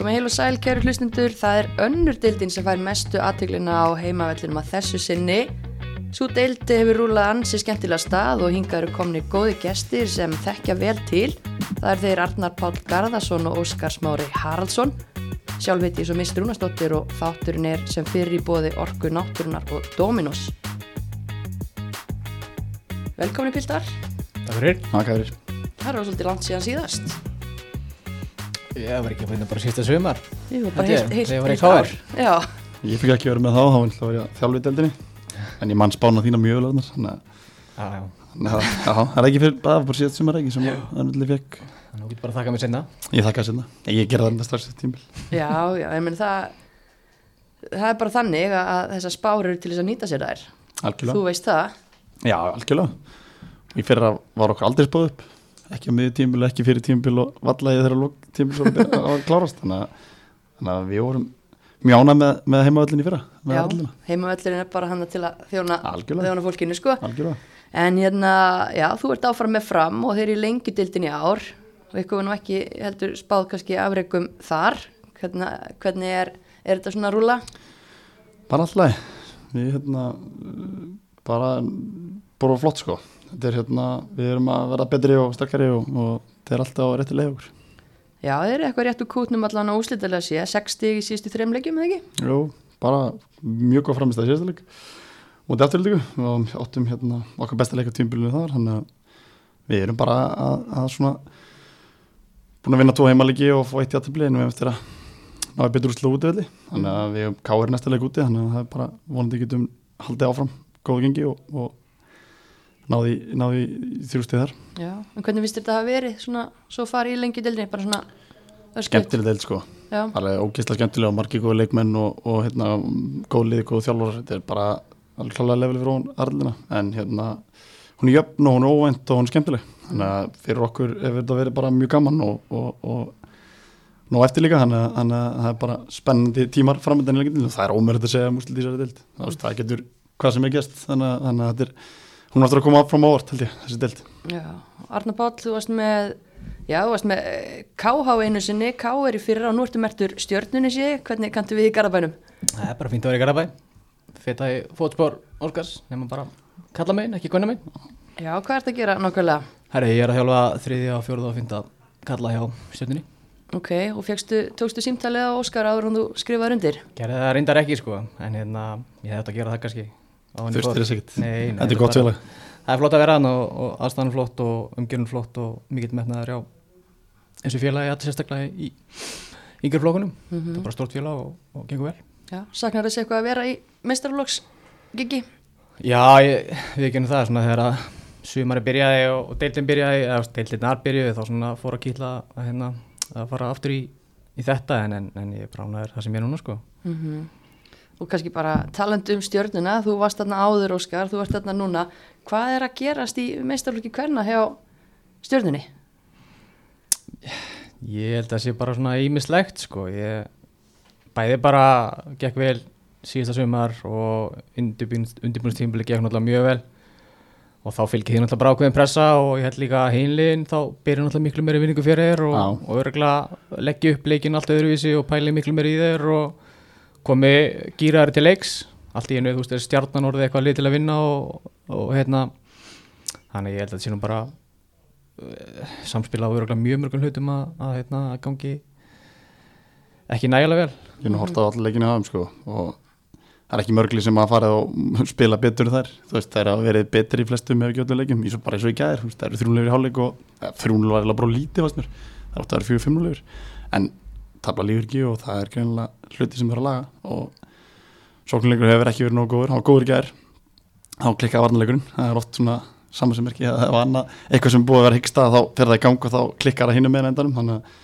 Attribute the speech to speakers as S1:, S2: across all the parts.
S1: Komið heil og sæl, kæru hlustundur, það er önnur deildin sem fær mestu aðtöklina á heimavellinum að þessu sinni. Svo deildi hefur rúlað ansi skemmtilega stað og hingað eru komni góði gestir sem þekkja vel til. Það er þeir Arnar Pál Garðarsson og Óskar Smári Haraldsson. Sjálfviti svo mistur Rúnastóttir og þátturinn er sem fyrir í bóði Orku Náttúrunar og Dominos. Velkomin í Pildar.
S2: Takk fyrir.
S3: Takk fyrir.
S1: Það er svolítið langt síðan síðast.
S2: Ég var ekki að finna bara sísta sumar.
S1: Ég var bara heilt, heilt,
S2: var
S1: heilt
S2: KR.
S1: ár. Já,
S3: Ég fikk ekki verið með þá, þá var ég þjálfið deildinni En ég mann spána þína mjög vel Þannig að
S2: Já, já.
S3: þannig að- já, það er ekki fyrir bara, bara síðast sumar ekki sem Arnulli fekk
S2: Þannig að þú getur bara að þakka mér senna.
S3: Ég þakka sérna Ég gerði þetta strax tímil
S1: já, já, ég menn það, það er bara þannig að, að þessar spár eru til þess að nýta sér þær. Þú
S3: Algjörlega
S1: veist það.
S3: Já, algjörlega Í fyrra var okkur aldrei spáð upp Ekki á miður tímil, ekki fyrir tímil og vallaði þeirra lók svo að klárast Þannig að, við vorum mjög ánað með, með heimavöllin í fyrra með
S1: Já,
S3: allina.
S1: heimavöllurinn er bara hann til að þjóna, þjóna fólkinu, sko.
S3: Algjörlega
S1: En hérna, já, þú ert áfram með fram og þeir eru í lengjudildin í ár og ykkur var nú ekki heldur spáð kannski afreikum þar. Hvernig, hvernig er, er þetta svona rúla?
S3: Bara alltaf Við hérna bara bara flott sko er hérna, við erum að vera betri og sterkari og, og þetta er alltaf á rétti leið okkur
S1: Já, þeir eru eitthvað rétt úr kútnum allan á úslitalega sé, 60 í síðustu þreim leikjum, eða ekki?
S3: Jú, bara mjög góð framist að síðasta leik. Og þetta afturlíku og áttum hérna okkar besta leika tímbilinu þar þannig að við erum bara að, að svona búin að vinna tvo heimalegi og fá eitt í aðtöfli en við hefum eftir að ná í betur úrslu úti þannig að við næsta leik úti þannig að það er bara vonandi getum haldið áfram góðu gengi og, og náði, náði þrjústið þar.
S1: Já, en hvernig finnst þetta að verið svona, svo farið í lengjudildinni, bara svona
S3: skemmtileg deild sko.
S1: Já,
S3: alveg ógeðslega skemmtilega og margir góð leikmenn og, og hérna, góð lið, góð þjálfur þetta er bara alveg klálega level fyrir hún Arlina en hérna, hún er jöfn og hún er óvænt og hún er skemmtileg. Þannig að fyrir okkur hefur þetta verið bara mjög gaman og, og, og ná eftir líka. Þannig að, það er bara spennandi tímar framöndan í leikindinu það er ómörð að segja múslit í þessari deild. Það, getur hvað sem er gæst þannig að þetta er hún aftur að koma fram á orð held ég, þessi deild
S1: já. Arna Páll, þú varst með, já, þú varst með eh, KH einu sinni, K er í fyrra og nú ertu mertur stjörnunni sé, hvernig kanntu við í Garabænum?
S2: Það er bara fínt að vera í Garabæ. Feta í fótspor Óskars, nema bara kalla megin, ekki konna megin.
S1: Já, hvað ert að gera nákvæmlega?
S2: Herri, ég er að hjálpa þriðja og fjóruða og fynda kalla hjá stjórnunni.
S1: Ok, og fegstu, tókstu símtalið á Óskar áður en þú skrifaði undir?
S2: Gerði það reyndar ekki sko, en hérna, ég hefði átt að gera það kannski.
S3: Er þess ekkert.
S2: Nei, nei,
S3: þetta er gott félag
S2: Það er flott að vera hann og, og aðstæðan flott og umgjörun flott og mikill metnaður já eins og félagi að sérstaklega í yngir flokkunum. Það er bara stort félag og, og gengur vel.
S1: Já, saknar þessi eitthvað að vera í meistarflokks gigi?
S2: Já, ég, við ekki það svona þegar að sumari byrjaði og, og deildin byrjaði, eða deildinnar byrjuði þá svona fór að kýtla að, hérna, að fara aftur í, í þetta en, en, en ég bránaður það sem ég er núna sko.
S1: Mm Og kannski bara talandi um stjörnuna, þú varst þarna áður Óskar, þú ert þarna núna. Hvað er að gerast í meistarflokki hverna hjá stjörnunni?
S2: Ég held að það sé bara svona ímislegt sko, ég bæði bara gekk vel síðasta sumar og undirbúinstímbili gekk náttúrulega mjög vel og þá fylgir því náttúrulega bara ákveðin pressa og ég held líka að hinliðin þá byrja náttúrulega miklu meiri vinningu fyrir þér og, og örgulega leggja upp leikin allt öðruvísi og pæli miklu meiri í þér og komi gýraður til leiks allt í einu, þú veist, er stjarnan orðið eitthvað lið til að vinna og, og hérna þannig ég held að þetta sé nú bara uh, samspila á mjög mörgum hlutum að, að, hérna, gangi ekki nægilega vel.
S3: Ég nú hort á allir leikinu þeim sko og það er ekki mörgli sem að fara og spila betur þar, þú veist það er að verið betri í flestum ef ekki öllum leikum, ég svo bara eins og í gæðir það eru þrjúnulegur í hálfleik og þrjúnulegur var eiginlega bara lítið fannst mér, það átti að vera fjögur fimmnulegur en tabla lífur ekki og það er greinilega hluti sem er að laga. Og sóknuleikur hefur ekki verið nógu góður, hann var góður gæðir þá klikkaði varnarleikurinn, það er oft svona saman sem ekki, það var annað eitthvað sem er búið að vera hyggsta þá fer það í gang og þá klikkar það hinum með endanum. Þannig að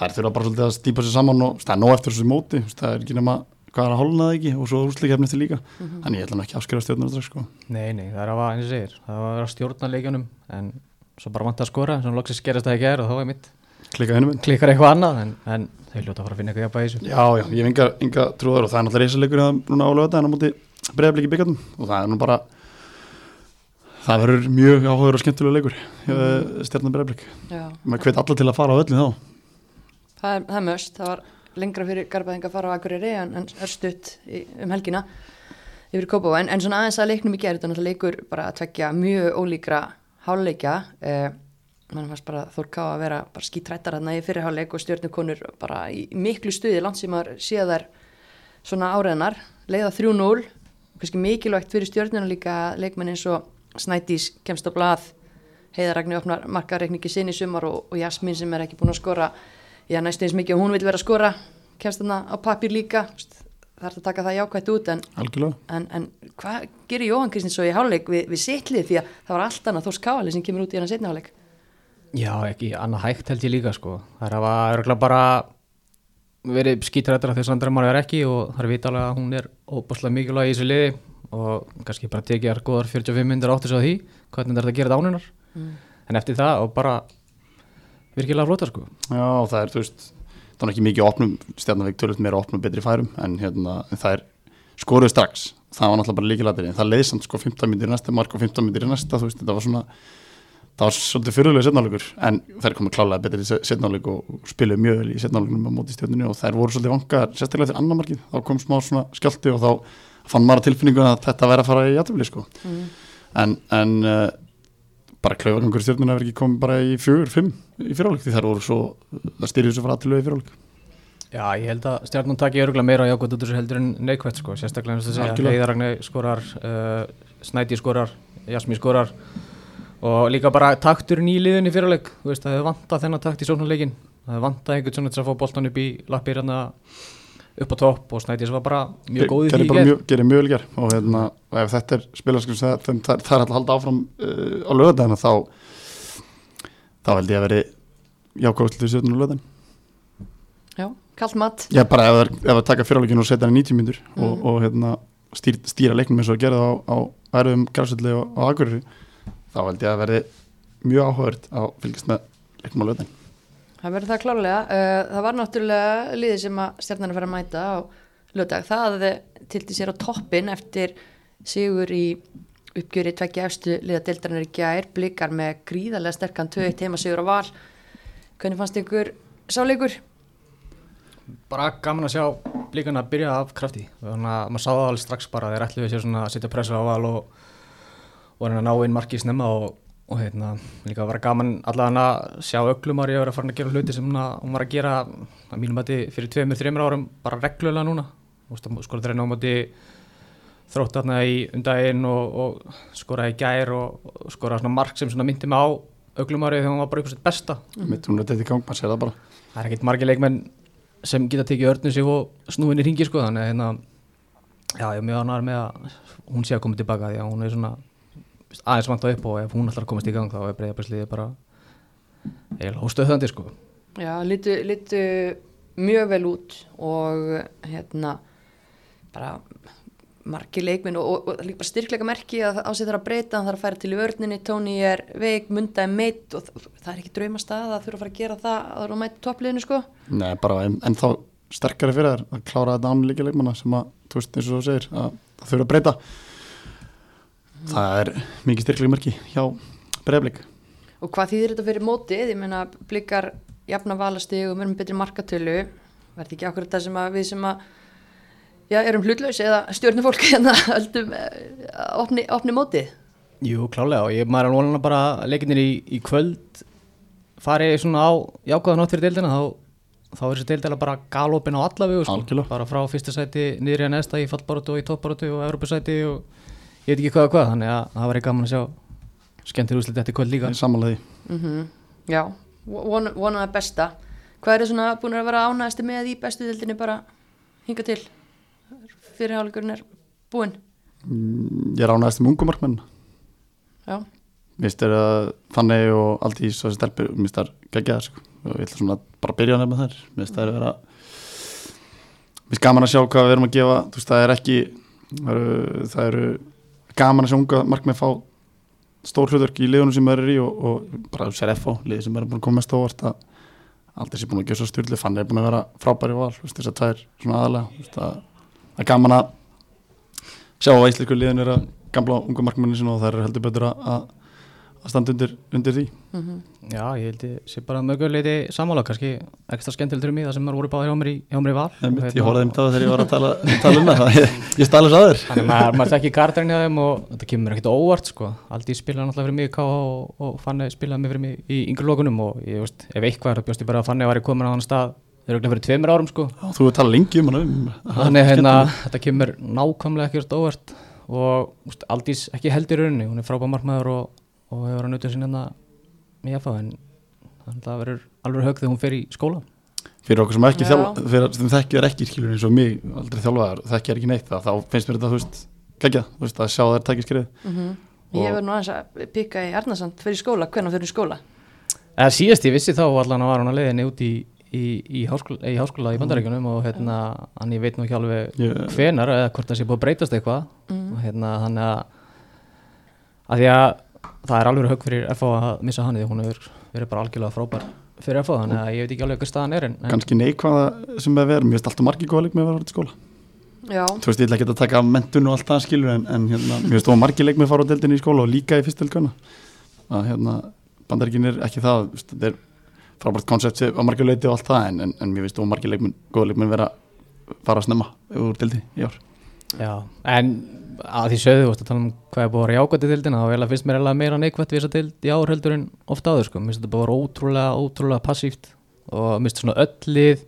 S3: þær þurfa bara svolítið að stýpa sér saman og það er nóg eftir þessu móti, það er ekki nema hvað er að hálna það ekki og svo úrslikefni eftir líka. Þannig ég ætla nú ekki að afskrifa stjórnur strax sko.
S2: Nei, nei, það er að, eins og segir, það var að vera að stjórna leikjunum en svo bara vant að skora, sem loksist gerast það ekki er og þá er mitt klikkar eitthvað annað en, en þau ljóta að fara að finna eitthvað í þessu.
S3: Já, já, ég hef enga, enga trúður og það er náttúrulega reysalegur núna álega þetta en á móti breyðabliki byggjartum og það er nú bara það verður mjög áhugur og skemmtilega leikur mm. stjarnan breyðablik
S1: Já,
S3: maður hvet alla til að fara á öllu þá.
S1: Það er, það er möst, það var lengra fyrir Garbaðing að fara á Akureyri en, en er stutt í, um helgina yfir Kópá en, en svona aðeins að leiknum í gerð þetta er náttúrulega leikur bara að tvekja mjög ólíkra háluleikja eh, mann fannst bara Þór Ká að vera bara skítrættar þarna í fyrirháleik og stjórnukonur bara í miklu stuði langt sem að séða þær svona áreðnar leiða 3-0 kannski mikilvægt fyrir stjórnuna líka að leikmenn eins og Snædís kemst á blað. Heiðaragni opnar markareikningi sinni í sumar og, og Jasmín sem er ekki búin að skora já næstu eins mikið og hún vil vera að skora kemst þarna á papír líka. Það er að taka það jákvægt út en, en, en hvað gerir Jóhann Kristins svo í háluleik við, við sitlið því að það var allt annað Þórs Káali sem kemur út í hann að setna háluleik
S2: Já, ekki annað hægt held ég líka sko. Það er að örgulega bara verið skítrættar af því að Sandra Mara er ekki og það er vitalega að hún er óbúslega mikilvæg í þessu liði og kannski bara tekið þar góðar 45 minnir áttis á því hvernig þetta er að gera þetta ánunar mm. en eftir það og bara virkilega flota sko
S3: Já, það er, þú veist, það er ekki mikið opnum, stjarnaveik tölvöld meira opnum betri færum en hérna, það er skoruð strax það var náttúrulega bara líkilættir það leiði samt sko 15 minnir í næsta mark og 15 minnir í næsta, þú veist, þetta var svona það var svolítið fyrirlega setnáleikur en þær komið klálega betur í setnáleik og spiluði mjög vel í setnáleikunum á móti stjórnunu og þær voru svolítið vangar, sérstaklega til annar markið þá kom smá svona skjálti og þá fann maður tilfinningu að þetta væri að fara í jætufli sko. mm. en, en uh, bara klauðargangur stjórnuna verið ekki komið bara í fjögur, fimm í fyriráleik því þær voru svo, það styrjur svo frá aðtilögu í fyriráleik
S2: Já, ég held að stjárnum takki öruglega meira á jákvæmt út þessu heldur en neikvæmt sko, sérstaklega eins og þess að Heiðaragni skorar, uh, Snæti skorar, Jasmí skorar og líka bara takturinn í liðinni fyrirleik. Þú veist það hefur vantað þennan takt í sóknarleikin það hefur vantað einhvern svona til að fá boltan upp í lappir hérna upp á topp og Snædís var bara mjög góð í því
S3: mjög, gerir mjög vel ger og, hérna, ef þetta er spilarskjum það, það, það er alltaf að halda áfram uh, á lögadagina þá þá held ég að veri jákvæmt til þessu lögadagin
S1: Já, kallt mat.
S3: Já, bara ef það taka fyrirleikinu og setja það í 90 myndur mm. og, og hérna, stýr, stýra leiknum eins og að gera það á, á erðum á þá held ég að verði mjög áhugavert að fylgjast með leiknum á löðin
S1: Það verður það klálega uh, það var náttúrulega liði sem að stjarnan er að fara að mæta á löðdag það tilti sér á toppin eftir sigur í uppgjöri tveggja efstu liða deildarinnar í gær. Blikar með gríðarlega sterkan töi teima sigur á val. Hvernig fannst ykkur sáleikur?
S2: Bara gaman að sjá blikarna að byrja af krafti. Þannig að maður sáða alveg strax bara þeir ætluði sér svona að setja pressa á val og og hann að ná einn marki snemma og, og hérna, líka að vera gaman allavega að sjá öglumar ég að vera farin að gera hluti sem hún var að gera að mínum að þið fyrir tveimur, þreimur árum bara reglulega núna. Skora það reyna á móti þrótt aðna í undaginn og, og skora í gær og, og skora svona mark sem svona myndi mig á öglumari þegar hún var bara sitt besta.
S3: Mitt hún er þetta í gang, maður sér það bara.
S2: Það er ekkit margi leikmenn sem geta tekið örnum sig og snúin í ringi sko þannig að hérna, já, ég er mjög ánægðar með að hún sé að koma tilbaka því að hún er svona aðeins vant á upp og ef hún ætlar að komast í gang þá er breyðarbærsliði bara eiginlega óstöðandi sko.
S1: Já, litu, mjög vel út og hérna bara margi leikminn og, og, og líka bara styrkleika merki að á sig þarf að breyta, það þarf að færa til í vörninni Tóni er veik, Munda er meitt og það er ekki drauma stað að þurfa að fara að gera það að það eru að mæta toppliðinu sko.
S3: Nei, bara en, en þá sterkari fyrir þær að klára þetta ánleika leikmanna sem að, þú veist eins og þú segir, að þurfa að breyta það er mikið styrklega mörki hjá bregðblik
S1: og hvað þýðir þetta fyrir mótið? Ég menna blikar jafna valasti og verðum betri markatölu. Verði ekki okkur þetta sem að við sem að já, erum hlutlaus eða stjórnufólk hérna öllum eh, opni, opni mótið?
S2: Jú, klálega og ég maður er alveg bara leikinnir í, í kvöld farið svona á jákvæðan átt fyrir deildina. Þá, þá er þessi deildina bara galopin á allavegu sko. bara frá fyrsta sæti niður í að næsta í fallbarótu og í toppbarótu og Európa-sæti og ég veit ekki hvað og hvað þannig að það var ekki gaman að sjá skemmtir úslit eftir kvöld líka.
S3: Samanlega
S1: mm -hmm. Já, vonaði besta. Hvað er það svona búin að vera ánægasti með í bestu dildinni bara hinga til? Fyrirháleikurinn er búinn.
S3: Mm, Ég er ánægasti með ungumarkmenn
S1: Já.
S3: Mér finnst það fannig og allt í svo stelpur, finnst það geggjað sko. og ég ætla svona bara að byrja nefna þær. Finnst það að vera finnst gaman að sjá hvað við erum að gefa. Þú veist það er ekki það eru, það eru gaman að sjá unga markmið fá stór hlutverk í liðunum sem það er í og, og bara sér FO, liði sem er búin að koma mest ávart að allt þessi búin að gera svo styrli fann er búin að vera frábæri val þess að það er svona aðalega það er gaman að sjá að ísliku liðin er að gamla unga markminu sinna og það er heldur betur að að standa undir, undir því
S2: Já, ég held ég sé bara möguleiti sammála kannski ekstra skemmtilegt fyrir mig það sem maður voru báðir hjá mér í, hjá mér í val
S3: Einmitt,
S2: Og
S3: ég horfði þeim það þegar ég var að tala, tala um það ég, ég stæði þess aður
S2: Þannig að maður, maður þekki kartarinn hjá þeim og þetta kemur ekkert óvart sko. Aldrei spilaði náttúrulega fyrir mig í K og, og Fanni spilaði mig fyrir mig í yngri lokunum og ég veist, ef eitthvað er það bjóst ég bara að Fanni var í komin á hann stað þeir eru fyrir tveimur árum sko.
S3: þú hefur talað lengi um hann um
S2: Þannig hérna, þetta kemur nákvæmlega ekkert óvart og úst, Aldís ekki held í rauninni, hún er frábæð markmaður og, og hefur að nötu sinna hérna í FA en það verður alveg högg þegar hún fer í skóla.
S3: Fyrir okkur sem ekki þekkjur ekki skilur eins og mig aldrei þjálfaðar þekkjur ekki neitt það, þá finnst mér þetta þú veist geggja, þú veist að sjá þær takki skrið.
S1: Ég verður nú aðeins að pikka í Arnarsand fyrir skóla, hvernig fyrir skóla?
S2: Eða síðast ég vissi þá allan að var hún að leiðinni út í, í, í, háskóla, í háskóla í bandaríkjunum og hérna, hann ég veit nú ekki alveg
S3: Ég-
S2: hvenar eða hvort það sé búið að breytast eitthvað. Og hérna þannig að að því að það er alveg högg fyrir FH að missa hann því hún hefur verið bara algjörlega frábær fyrir FH þannig að ég veit ekki alveg hvað staðan er en, en
S3: kannski neikvæða sem við verum, mér finnst alltaf margir góða leik með að vera á skóla.
S1: Já,
S3: þú veist, ég ætla ekki að taka mentun og allt það skilur en, en hérna, mér finnst þú margir leik með að fara á deildinni í skóla og líka í fyrstölkana að hérna, bandaríkin er ekki það þú veist, þetta er frábært koncept á margir leiti og allt það en, en, en mér finnst þú margir leik að
S2: já, en að því sögðu, þú veist að tala um hvað er búið að vera jákvæmt í dildina þá finnst mér eiginlega meira neikvæmt við þessa dild í ár heldur en ofta áður sko, mér finnst þetta að vera ótrúlega, ótrúlega passíft og mér finnst svona öll lið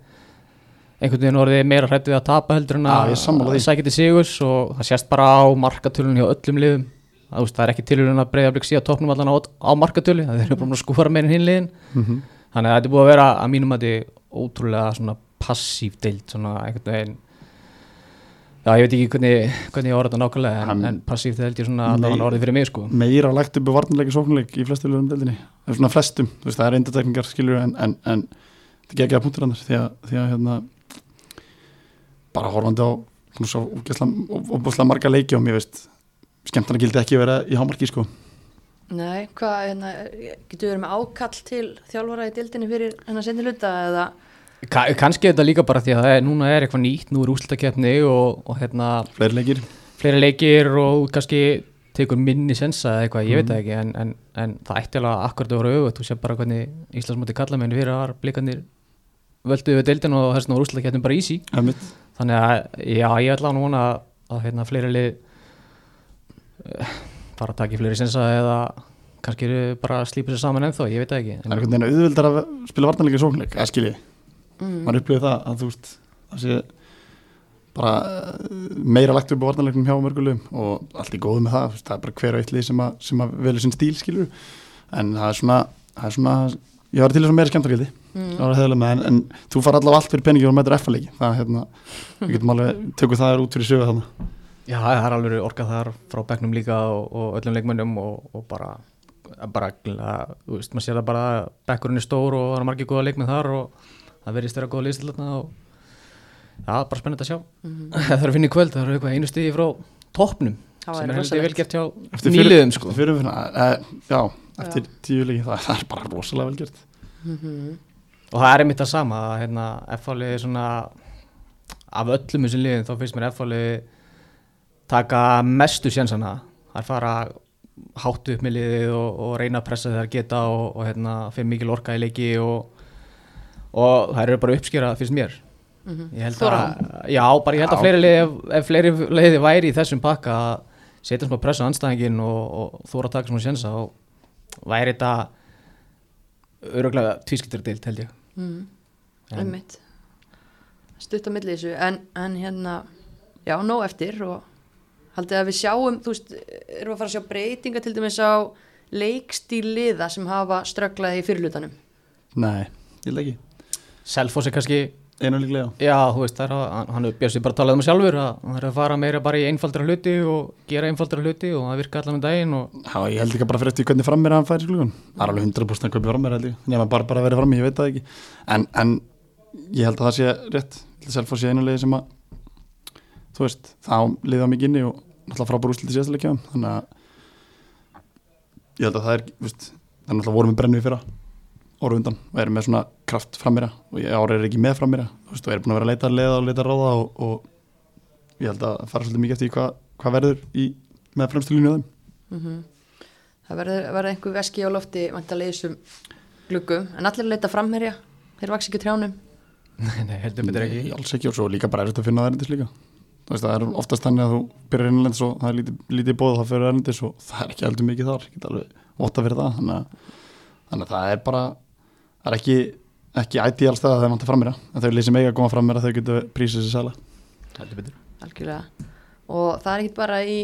S2: einhvern veginn orðið meira hrætt við að tapa heldur en að
S3: er því.
S2: sækja til sigurs og það sést bara á markatölun hjá öllum liðum. Það, það er ekki tilhjörun að breyða blik síðan topnum allan á, á markatölu, það er bara að skúfara meira en hinn liðin.
S3: Mm
S2: þannig að þetta er búið að vera að mínum að þetta ótrúlega svona passív deild svona einhvern veginn já ég veit ekki hvernig, hvernig ég orða þetta nákvæmlega en,
S3: Hann-
S2: en passív deild er svona
S3: Nei.
S2: allavega orðið fyrir mig sko.
S3: Meira lagt upp á varnarleik og sóknarleik í flestu lögum deildinni, það er svona flestum þú veist, það er eindatekningar skilur en, en, en það er ekki að punktur annars því að, því að hérna, bara horfandi á svona svo óbúslega marga leiki og mér veist skemmtana gildi ekki vera í hámarki sko.
S1: Nei, hvað, hérna, getur við verið með ákall til þjálfara í dildinni fyrir hennar sendi hluta eða
S2: Ka kannski er þetta líka bara því að er, núna er eitthvað nýtt nú er úrslutakeppni og, og hérna
S3: fleiri leikir,
S2: fleiri leikir og kannski tekur minni sensa eða eitthvað, ég veit það ekki en, en, en það ætti alveg akkurat að vera auðvöld þú sé bara hvernig Íslandsmóti kalla menn fyrir að blikandir völdu við deildin og þess vegna var úrslutakeppnin bara easy.
S3: Emitt
S2: þannig að já, ég ætla að vona að, að hérna, fleiri lið uh, fara að taka í fleiri sensa eða kannski bara að slípa sér saman ennþá, ég veit það ekki.
S3: Það
S1: mm.
S3: maður upplifið það að þú veist það sé bara eh, meira lagt upp á varnarleiknum hjá mörgulegum og allt í góðu með það, það er bara hver og eitt lið sem að, sem að velja sinn stíl skilur en það er svona, það er svona ég var til þess að meira skemmtargildi
S1: Mm.
S3: en, en þú far allavega allt fyrir peningi og mætur F-leiki það er hérna, við getum alveg tökur það er út fyrir sögu þannig
S2: Já, það er alveg orkað þar frá bekknum líka og, og öllum leikmönnum og, og bara, bara að, þú veist, maður sér það bara að bekkurinn er stór og það er margir góða leikmenn þar og það verðist vera góða liðstil þarna og já, bara spennandi að sjá. Það er að finna í kvöld, það er eitthvað einu stigi frá toppnum sem er heldur
S1: rosalegt.
S2: vel gert hjá nýliðum sko.
S3: eftir fyrir, e, já, eftir tíu leiki það, það er bara rosalega vel gert.
S2: Og það er einmitt það sama að hérna, F-fálið svona af öllum þessum liðin þá finnst mér F-fálið taka mestu sjansana það er fara háttu upp með liðið og, og reyna að pressa þegar geta og, og hérna, fyrir mikil orka í leiki og, og það eru bara að uppskýra fyrst mér. Ég held að, já, bara ég held að
S3: Já.
S2: fleiri liði, ef, ef fleiri liði væri í þessum pakka að setja smá pressa á anstæðingin og, og þóra að taka smá sjansa og væri þetta öruglega tvískiptur deilt held ég.
S1: Mm.
S2: En-
S1: einmitt. Stutt á milli þessu. En, en hérna, já, nóg eftir og haldið að við sjáum þú veist, erum við að fara að sjá breytinga til dæmis á leikstíl liða sem hafa strögglað í fyrirlutanum?
S3: Nei, ég held ekki
S2: Selfoss er kannski,
S3: einu líklega
S2: já, þú veist, er að, hann- er björnsi bara að tala um það sjálfur hann er að fara meira bara í einfaldra hluti og gera einfaldra hluti og það virka allan um daginn og
S3: Já, ég held ekki bara fyrir eftir hvernig fram er að hann færi sklugun Það er alveg 100% að kaupa fram er held ég. Nefna bara bara að vera fram, ég veit það ekki. En, en ég held að það sé rétt. Ég held að Selfoss sé einu leiði sem að Þú veist, þá liða mikið inni Og náttúrulega frábúr úrslit í síðasta leikja Þannig að Ég held að það er, veist Það er í Óru undan og erum með svona kraft frammeira Og ég ára er ekki með frammeira Þú veist, og erum búin að vera að leita að leiða og leita að ráða og, og ég held að fara svolítið mikið eftir því hvað, hvað verður í, með fremstu línu á þeim.
S1: Mhm. það verður verður einhver veski á lofti vantarlega í þessum gluggum. En allir að leita framherja? Þeir vaks ekki trjánum?
S2: Nei, nei, heldur betur ekki.
S3: Nei, alls ekki. Og svo líka bara erfitt að finna það erindis líka. Þú veist það er oftast þannig að þú byrjar innlendis og það er lítið, lítið bóð þá fyrir erindis og það er ekki heldur mikið þar. Ekki alveg óta fyrir það. Þannig að, þannig að það er bara það er ekki, ekki ætti alls það að það vantar frammeira en þau lýsum eiga að koma frammeira þau getur prísið sér sæla.
S1: Algjörlega. Og það er ekki bara í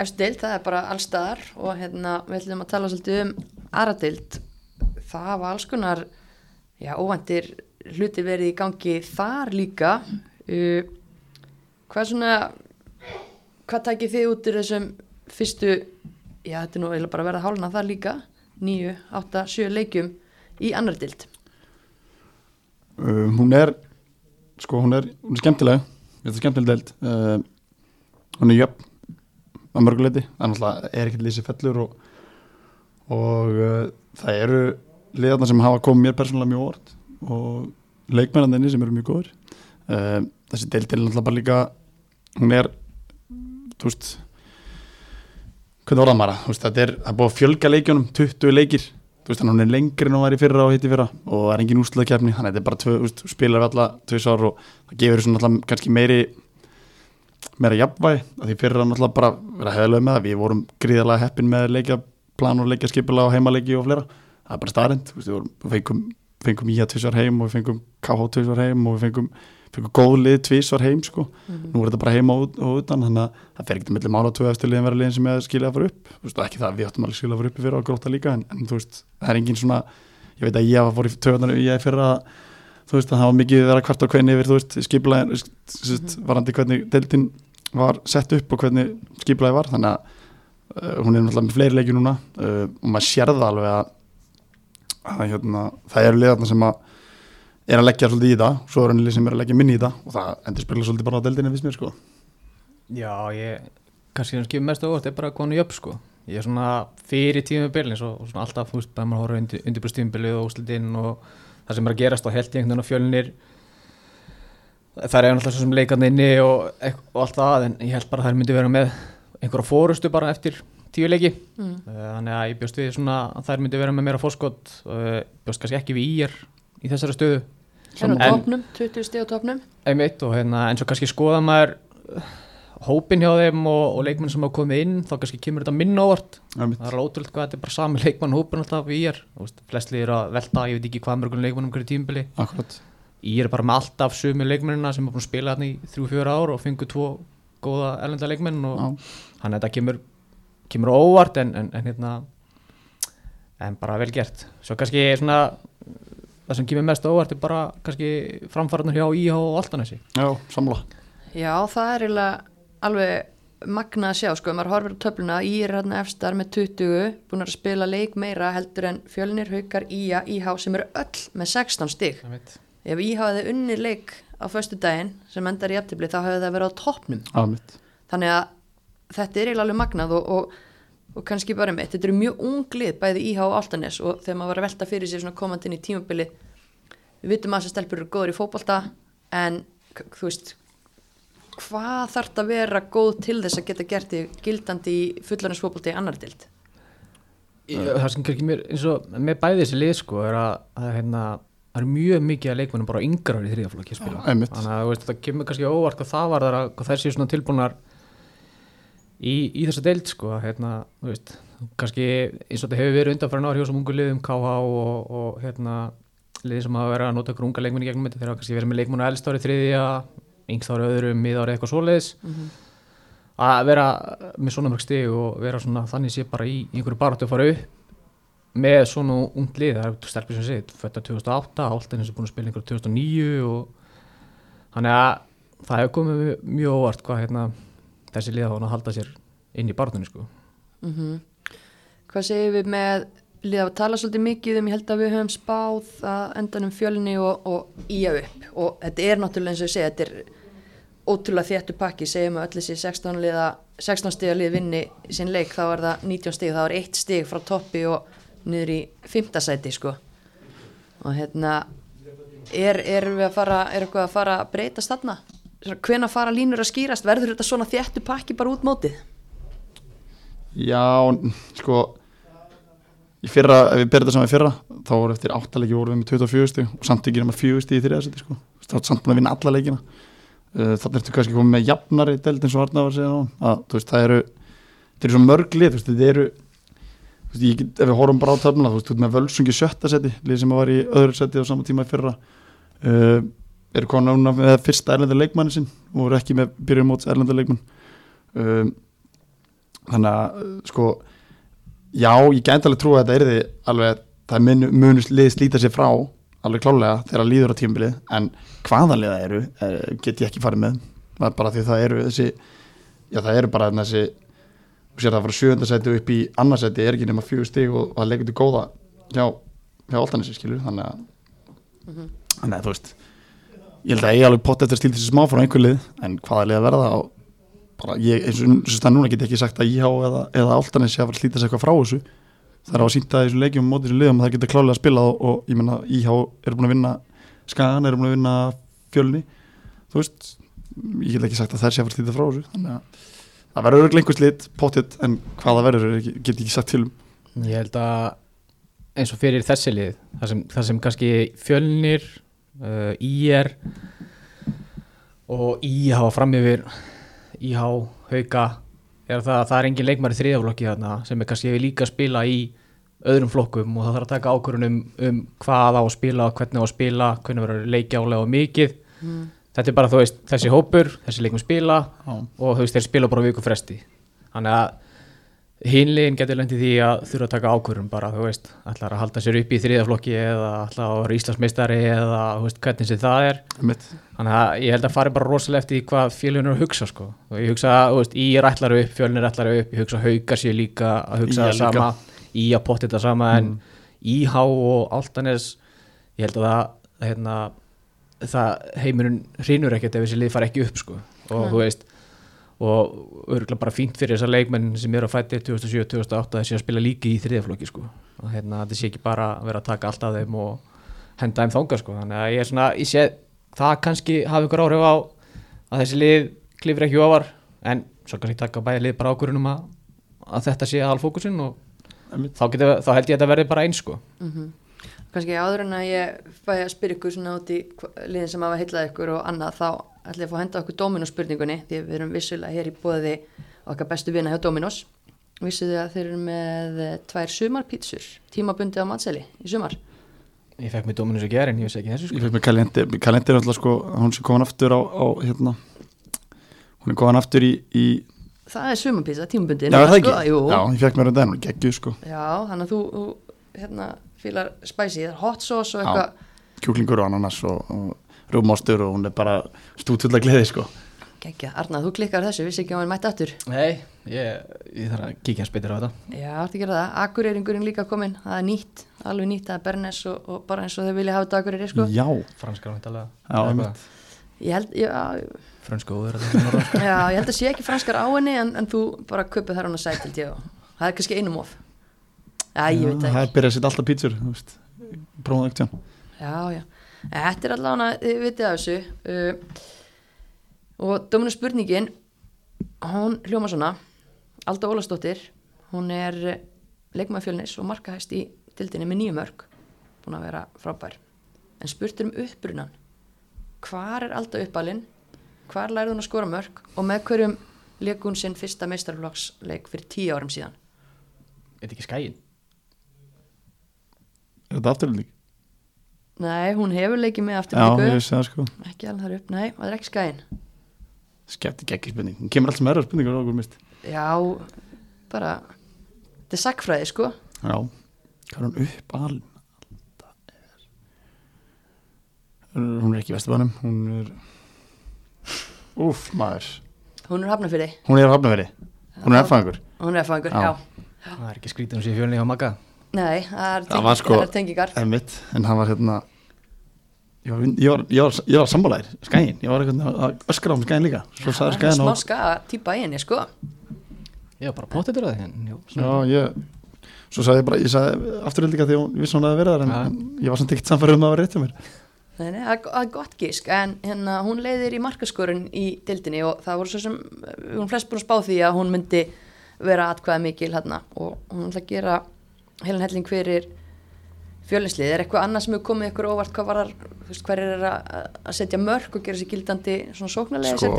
S1: eftir deild, það er bara allstaðar og hérna við ætlum að tala svolítið um aðradeild það var alls konar já, óvæntir hluti verið í gangi þar líka. Uh, hvað svona hvað takið þið út úr þessum fyrstu, já þetta er nú eiginlega bara að verða hálna þar líka, nýju, átta, sjö leikjum í annar deild?
S3: Um, hún er sko hún er, hún er skemmtileg. Þetta er skemmtileg deild. Uh, hún er jöfn að mörguleiti þannig að er ekkert lýsi fellur og, og uh, það eru liðarna sem hafa komið mér persónulega mjög orð og leikmennandinni sem eru mjög góður uh, þessi deild er náttúrulega bara líka hún er þú veist hvernig orðað maður það? Þetta er, það er búið að fjölga leikjunum 20 leikir þú veist, að hún er lengri en hún var í fyrra og hitt í fyrra og það er engin úrslutakefni þannig að þetta er bara tvö, veist, spilar við alla tvö sár og það gefur svona alltaf kannski meiri meira jafnvæg að því fyrra náttúrulega bara vera hefðilega með það. Við vorum gríðarlega heppin með leikjaplan og leikjaskipula og heimaleiki og fleira. Það er bara starrend, við fengum, fengum íja tvisvar heim og við fengum KH tvisvar heim og við fengum, fengum góð lið tvisvar heim sko, nú er þetta bara heima og, og utan, þannig að það fer ekkert millir mála tvö eftir liðin vera liðin sem er skilja að fara upp. Þú veist, og ekki það, við áttum alveg skilja að fara upp í fyrra og gróta líka, en, en þú veist, það er engin svona ég veit að ég var fór í töðunar ég er fyrra þú veist, að það var mikið vera kvart og hvernig yfir, þú veist, skipulaðin varandi hvernig deildin var sett upp og hvernig skipulaði var þannig að uh, hún er náttúrulega með fleiri er að leggja svolítið í það svo er henni sem er að leggja minni í það og það endur spila svolítið bara á deildinni fyrst mér sko
S2: Já, ég, kannski það skipur mest óvart, er bara konu jöfn sko. Ég er svona fyrir tímubili eins og, og svona alltaf, þú veist, bara maður horfa undir, undirbúst tímubili og úslitinn og það sem er að gerast og held í einhvern veginn á fjölnir. Það er náttúrulega svo sem leikandi inni og, og allt það, en ég held bara að það myndi vera með einhverja fórustu bara eftir tíu leiki.
S1: mm.
S2: Uh, Þannig að ég bjóst við svona að þær myndi vera með meira fórskot, uh, bjóst kannski ekki við íjar í þessari stöðu.
S1: En topnum, 20 stíð á topnum
S2: einmitt og hérna eins og kannski skoða maður uh, hópin hjá þeim og, og leikmenn sem hafa komið inn þá kannski kemur þetta minna ávart það er ótrúlega hvað þetta er bara sami leikmann hópin alltaf í er. Flestli eru að velta, ég veit ekki hvað mörgum leikmannum hverju tímbili
S3: akkurat.
S2: Í er bara með alltaf sumi leikmennina sem er búin að spila þarna í þrjú, fjóra ár og fengu tvo góða erlenda leikmenn og hann þetta kemur, kemur óvart en, en, en hérna en bara vel gert. Svo kannski svona það sem kemur mest óvart er bara kannski framfæranar hjá IH og Altanesi
S3: Já, samla
S1: Já, það er eiginlega alveg magna að sjá, sko, maður horfir á töfluna í er hérna efstar með 20 búin að spila leik meira heldur en fjölnir, haukar, ía, íhá sem eru öll með 16 stig. Ef íhá hefði unni leik á föstu daginn sem endar í eftirbli þá hefði það verið á toppnum. Þannig að þetta er eiginlega alveg magnað og, og, og kannski bara mitt. Þetta eru mjög unglið bæði íhá og áltanes og þegar maður var að velta fyrir sér svona komandi inn í tímabili við vitum að þessar stelpur eru góður í fótbolta en þú veist hvað þarf að vera góð til þess að geta gert gildandi í fullarins fótbolta í annar dild
S2: það sem kannski mér eins og með bæði þessi lið sko er að, að hérna, það er mjög mikið að leikmennum bara yngrar í þriðaflokki að spila. Þannig að það kemur kannski óvart hvað það var þar að hvað þessi svona tilbúnar í, í þessa deild sko hérna, þú veist, kannski eins og þetta hefur verið undanfæra náður hjá sem ungu liðum KH og, og hérna liði sem hafa verið að nota ykkur unga leikmenni gegnum þetta þeir hafa kannski verið með leikmennu elst ári þriðja yngst ári öðrum, mið ári eitthvað svoleiðis. Að vera með svona mörg stig og vera svona þannig sé bara í einhverju baráttu að fara upp með svona ungt lið, það er stelpur sem segið fætta 2008, Áltein sem er búin að spila einhverju 2009 og þannig að það hefur komið mjög óvart hvað hérna, þessi lið hafa að halda sér inn í baráttunni sko.
S1: hvað segir við með lið að tala svolítið mikið um ég held að við höfum spáð að endanum fjölni og, og ía upp. Og þetta er náttúrulega eins og ég segja þetta er ótrúlega þéttu pakki. Segjum að öll þessi 16, liða, 16 stiga lið vinni sinn leik þá er það 19 stig, þá er eitt stig frá toppi og niður í fimmtasæti sko. Og hérna er, er við að fara er eitthvað að fara að breytast þarna hvena fara línur að skýrast? Verður þetta svona þéttu pakki bara út mótið?
S3: Já, sko í fyrra, ef við berðum þetta saman í fyrra þá voru eftir áttalegi voru við með 24 stig og samt ekki nema 4 stig í þriðasetti sko. þá er samt búin að vinna alla leikina. Uh, þannig ertu kannski komið með jafnari delt eins og Arna var að segja þá að veist, það eru eru svo mörg lið, þú veist, það eru veist, ég ef við horfum bara á töfnuna þú veist, þú veist með völsungi sjötta seti lið sem var í öðru seti á sama tíma í fyrra. Uh, eru konar núna með fyrsta erlenda leikmanni sinn og eru ekki með byrjum móts erlenda leikmann. Um, þannig að sko já, ég gæti alveg trúa að þetta er því alveg, það munu, munu lið slíta sér frá alveg klálega þegar líður á tímbilið en hvaða liða eru eh, get ég ekki farið með. Er bara því það eru þessi já það eru bara þessi og sér það frá sjöndasæti upp í annarsæti er ekki nema fjögur stig og, og það leikur til góða hjá, hjá Altanissi skilur þannig að þannig að þú veist ég held að ég alveg pott eftir slíta sér smá frá einhver lið en hvaða lið að verða og bara ég, eins og það núna get ég ekki sagt að IH eða, eða Altanis sé að fara að slíta sér eitthvað frá þessu. Það er á að sýnta þessu leikjum á móti þessu liðum að það geta klálega að spila og, og ég menna IH er búin að vinna Skagan, er búin að vinna Fjölni. Þú veist, ég get ekki sagt að þær sé að fara að slíta frá þessu þannig að það verður örugglega einhver slit, pottitt en hvaða verður er ekki- get ég ekki sagt til um.
S2: Ég held að eins og fyrir þessi lið það sem, það sem kannski fjölnir uh, IR og IH fram yfir IH, Hauka. Er það að það er engin leikmar í þriðaflokki þarna sem er kannski líka að spila í öðrum flokkum og það þarf að taka ákvörðun um, hvað á að spila og hvernig á að spila hvernig verður leikjálega og mikið. Þetta er bara veist þessi hópur þessi leikum spila
S3: Já.
S2: og þú veist þeir spila bara viku fresti. Þannig að hinlegin getur lendið því að þurfa að taka ákvörðum bara, þú veist, ætlar að halda sér upp í þriðaflokki eða ætlar að vera Íslandsmeistari eða, þú veist, hvernig sem það er.
S3: Einmitt.
S2: þannig að ég held að fari bara rosalega eftir hvað að hugsa, sko. Og ég hugsa, þú veist, í er ætlar upp, fjölnir ætlar upp ég hugsa haukar sér líka að hugsa það sama, í að potti þetta sama en íhá og áltanes ég held að það, hérna það heimurinn hrínur ekkert ef þessi lið fara ekki upp, sko. Og
S1: Nei.
S2: þú veist og örgulega bara fínt fyrir þessar leikmenn sem eru að fætti 2007-2008 þessi að spila líki í þriðaflokki sko og hérna þetta sé ekki bara að vera að taka allt af þeim og henda þeim þangað sko þannig að ég er svona, ég sé það kannski hafi ykkur áhrif á að þessi lið klifir ekki ofar en svo kannski taka bæði lið bara ákvörunum að, að þetta sé aðalfókusin og
S3: Einmitt.
S2: þá, geta, þá held ég að þetta verði bara eins sko
S1: Mhm. kannski áður en að ég fæ að spyrja ykkur svona út í liðin sem hafa heillað ykkur og annað þá ætla ég að fá að henda okkur Dominos spurningunni því við erum vissulega hér í bóði okkar bestu vina hjá Dominos. Vissuðu að þeir eru með eh, tvær sumarpítsur tímabundið á matseli í sumar?
S2: Ég fekk mig Dominus að gera en ég vissi ekki þessu
S3: Ég
S2: sko
S3: fekk með kalender er alltaf sko hún sem komin aftur á, á hérna hún er komin aftur í, í
S1: það er sumarpítsa, tímabundið
S3: Já, er það ekki?
S1: sko,
S3: Já, ég fekk mér þetta en hún er geggjuð sko.
S1: Já, þannig að þú, þú hérna, fílar spicy, það er hot sauce og eitthvað.
S3: kjúklingur og ananas og, og rúmástur og hún er bara stútull að gleði sko
S1: geggja, Arna, þú klikkar þessu, vissi ekki að hann mætti aftur
S2: Nei, ég, ég þarf að kíkja hans betur á þetta
S1: Já, það gera það. Akureyringurinn líka kominn, það er nýtt, alveg nýtt, það er Bernes og, og bara eins og þau vilja hafa þetta Akureyri, sko.
S3: Já,
S2: franskar
S3: Já, einmitt.
S1: Ég held, já,
S2: frönsku óður að er
S1: já, ég held að sé ekki franskar á henni en, en þú bara köpið þar hann að sæt, held ég og það er kannski einum of. Já, ég veit það
S3: Það
S1: ekki.
S3: er byrjað að setja alltaf pítsur þú veist. Prófaðu ekkert
S1: Já, já. Þetta er allavega, þið vitið af þessu. Uh, og dömunu spurningin, hún hljóma svona, Alda Ólastóttir, hún er leikmaður fjölnis og markahæst í dildinni með nýju mörg, búin að vera frábær. En spurt er um uppbrunan. Hvar er Alda uppalinn? Hvar lærði hún að skora mörg? Og með hverjum leik hún sinn fyrsta meistarflokksleik fyrir tíu árum síðan?
S2: Er þetta ekki skæin?
S3: Er þetta afturlík?
S1: Nei, hún hefur leikið með
S3: Já,
S1: aftur
S3: ég vissi það sko.
S1: Ekki alveg þar upp, nei, það er ekki skæin.
S3: Skepti geggi spurning Hún kemur alltaf með erra spurningar á okkur mist
S1: Já, bara þetta er sagfræði sko.
S3: Já, hvað er hún upp alin? Hún er ekki í Vesturbænum. Hún er Úf, maður.
S1: Hún er hafnafyrir,
S3: Hún er á hafnaveri Hún er erfæðingur
S1: hún er fæðingur,
S3: Já.
S1: já.
S2: Það er ekki skrítið hún sé fjölni á Magga
S1: Nei, það er,
S3: var sko-
S1: tengingar.
S3: En mitt, en hann var hérna Ég var, ég var, ég var, ég var sammálaðir Skæin, ég var eitthvað að öskra um skæin líka. Svo sagði
S1: Það er smá
S3: og
S1: skaga típa í henni sko.
S2: Já, bara potið til það
S3: Já, ég Svo sagði ég bara, ég sagði afturöld líka því hún vissi hún að vera þar en,
S2: Ja.
S3: en ég var samt ekkert samfærið um að vera rétt hjá mér.
S1: Nei, nei, það er- gott gísk en hérna, hún leiðir í markaskorun í dildinni og það voru svo sem við vorum flest búin að spá því að hún myndi vera atkvæða mikil hérna og hún ætla að gera heilan helling fyrir fjölinslið, er eitthvað annað sem hefur komið ykkur óvart? Hvað var það, hver er að, að setja mörg og gera sér gildandi svona sóknarlega
S3: sko,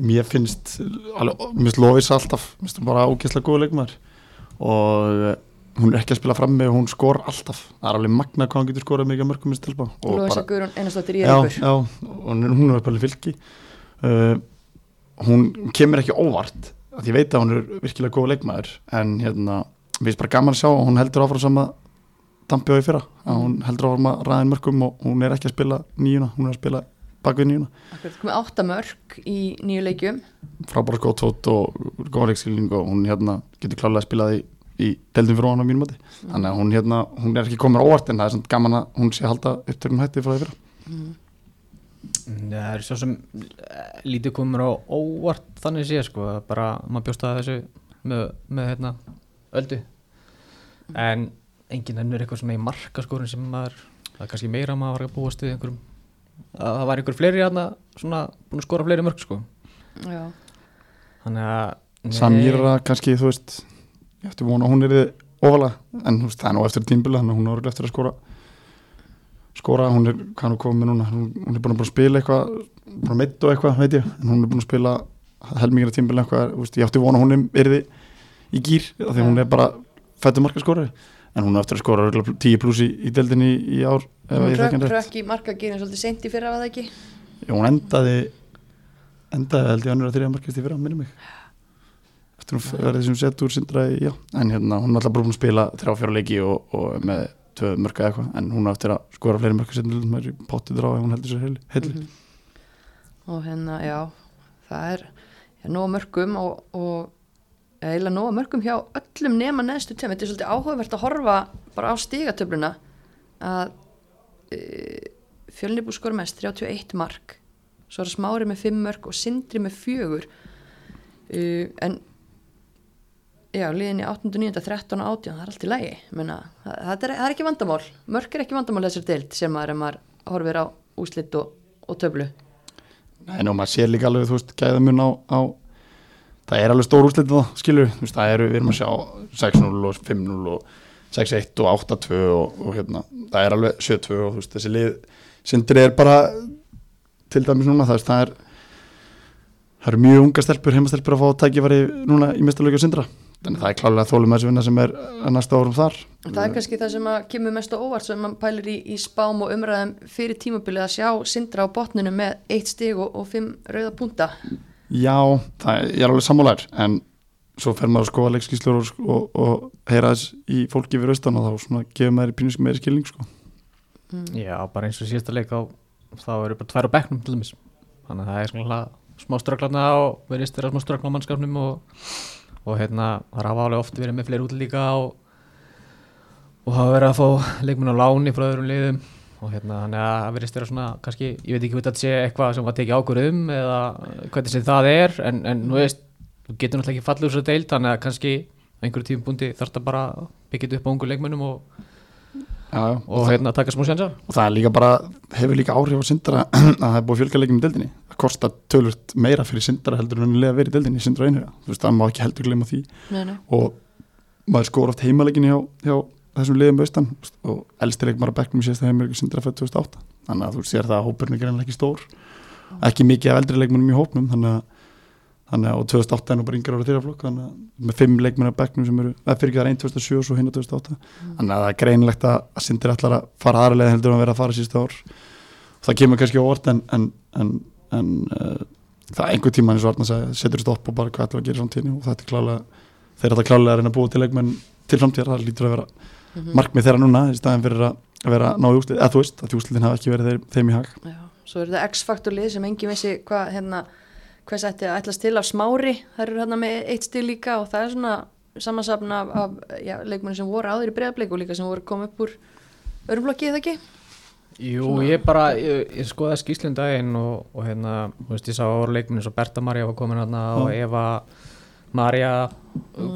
S3: mér finnst Lofís alltaf mér finnst hún bara ágæslega góð leikmaður. Og eh, hún er ekki að spila frammi og hún skor alltaf, það er alveg magna hvað hún getur skorað mikið mörgum og
S1: Lóisa Guðrún einastóttir í
S3: já, og hún er- bara fylgi uh, hún kemur ekki óvart að ég veit að hún er virkilega góð leikmaður en hérna, mér finnst bara gaman að sjá að hún heldur áfram sama dampi á í fyrra. Að hún heldur áfram að ræðin mörgum og hún er ekki að spila nýjuna, hún er að spila bakvið nýjuna
S1: komið átta mörg í nýju leikjum.
S3: Frábæra skótót og góðleikskilning og hún hérna getur klálega að spila í, í deildin fyrir hann á mínum mati. Þannig að hún hérna, hún er ekki komin á óvart en það er samt gaman að hún sé að halda upptökum hætti frá því fyrra.
S2: Mm, Það er svo sem eh, lítið komur á óvart þannig sé sko, bara maður bjóst að þessu með, með hérna öldu. En enginn ennur eitthvað svona í markaskorun sem maður, það er kannski meira að maður að búast við einhverjum að það var einhver fleiri hérna svona búin að skora fleiri mörg sko.
S1: Já,
S2: þannig að nei,
S3: Samýra kannski, þú veist ég ætti vona að hún er ofalega en þú veist, það er nú eftir tímbili þannig að hún er eftir að skora. Skora, hún er, hvað hún komið núna? Hún, hún er búin að bara spila eitthvað búin að meitt og eitthvað, veit ég, en hún er búin að spila helmingina tímbili eitthvað, ég ætti vona að hún er erði í gýr af því að hún er bara fættu markaskorari. En hún er eftir að örugglega 10 pluss í, í deildinni í, í ár
S1: hún hrökk í markagýrin svolítið seint í fyrra var það ekki?
S3: Já, hún endaði endaði held ég önnur að þrjá markast í fyrra, minni mig. Eftir hún verði þessum sett úr sindra í, já, en hérna hún er alltaf búin að spila þrjá fjóra leiki og, og með tvö mörka eða eitthvað, en hún á eftir að skora fleiri mörka sindra, hún er í pottið drá ef hún heldur sér heili, heili.
S1: Mhm. og hérna, já það er, er nóg mörgum og, og eiginlega nóg mörgum hjá öllum nema neðstu tveim þetta er svolítið áhugavert að horfa bara á stigatöfluna að e, fjölnibú skor mest 31 mark svo er smári með 5 mörg og sindri með fjögur e, en já, liðin í 8. 9. 13 og 18 það er allt í lægi Menna, það, það, er, það er ekki vandamál mörg er ekki vandamál þessar deild sem maður, maður horfir á úslit og, og töflu
S3: Nei, nú maður sér líka alveg, þú veist, gæðamun á, á það er alveg stór úrslitið það, skilur, veist, það eru, við erum að sjá 6-0 og 5-0 og 6-1 og 8-2 og, og hérna, það er alveg 7-2 og veist, þessi lið, sindri er bara til dæmis núna, það veist, það er það eru mjög unga stelpur, heimastelpur að fá tækifæri núna í mestalöku sindra, þannig það er klálega þólum þessu vinna sem er að næsta árum þar.
S1: Það er kannski það sem að kemur mest á óvart sem mann pælir í, í spám og umræðum fyrir tímabilið að sjá sindra á botninu með eitt stig og, og fimm rauða punta.
S3: Já, það, ég er alveg sammálar en svo fer maður að skoða leikskíslur og, og, og heyra þess í fólki fyrir austan og þá svona gefur maður pínusk meiri skilning sko.
S2: Já, bara eins og síðasta leik þá, þá eru bara tvær á bekknum til dæmis. Þannig að það er svona smá strögglarna og verðist þeirra smá ströggla á mannskapnum og, og hérna það er alveg oft verið með fleiri útlíka og, og hafa verið að fá leikmenn á láni frá öðrum liðum og hérna þannig að það verðist þeirra svona kannski, ég veit ekki hvort þetta sé eitthvað sem var tekið ákvörð um eða hvernig sem það er en, en nú veist, þú getur náttúrulega ekki fallið úr svo deild þannig að kannski á einhverju tímpunkti þarf það bara að byggja upp á ungu leikmennum og,
S3: Já, já.
S2: og hérna taka smá sjansar
S3: og það er líka bara, hefur líka áhrif á sindra að það er búið fjölga leikum í deildinni. Það kostar tölvört meira fyrir sindra heldur en að vera í deildinni, sindra einhverja þú veist, þessum liðum austan og elsti leikmar að bekknum sést að heimur sindra fyrir 2008 þannig að þú sér það að hópurinn er greinlega ekki stór. Ekki mikið af eldri leikmennum í hópnum þannig að, þannig að og 2008 er nú bara yngra ára þýraflokk þannig að með fimm leikmenn á bekknum sem eru það fyrir ekki það er 1 2007 og svo hinn á 2008 þannig að það er greinlegt að, að sindri ætlar að fara aðra leið heldur en að vera að fara sísta ár. Og það kemur kannski á orð en, en, en, en uh, það er einhver tíma eins og Arna sagði, setur stopp og bara hvað ætlar að gera samtíðinu og þetta er klálega þeir ætla klálega að reyna að búa til leikmenn til framtíðar, það lítur að vera
S1: Mhm.
S3: markmið þeirra núna í staðin fyrir að, vera náðu úslið, eða þú veist að úsliðin hafa ekki verið þeir, þeim í hag.
S1: Já, svo er þetta X-faktor lið sem engin vissi hvað hérna, hvað sætti að ætlast til af smári. Það eru hérna með eitt stil líka og það er svona samansapna af, af já, leikmenni sem voru áður í breiðablik og líka sem voru komið upp úr örumblokki eða ekki?
S2: Jú, ég bara, ég, ég skoðaði skýslun daginn og, og hérna, þú veist, ég sá ára leikminni svo Berta Marja var komin hérna og Eva Marja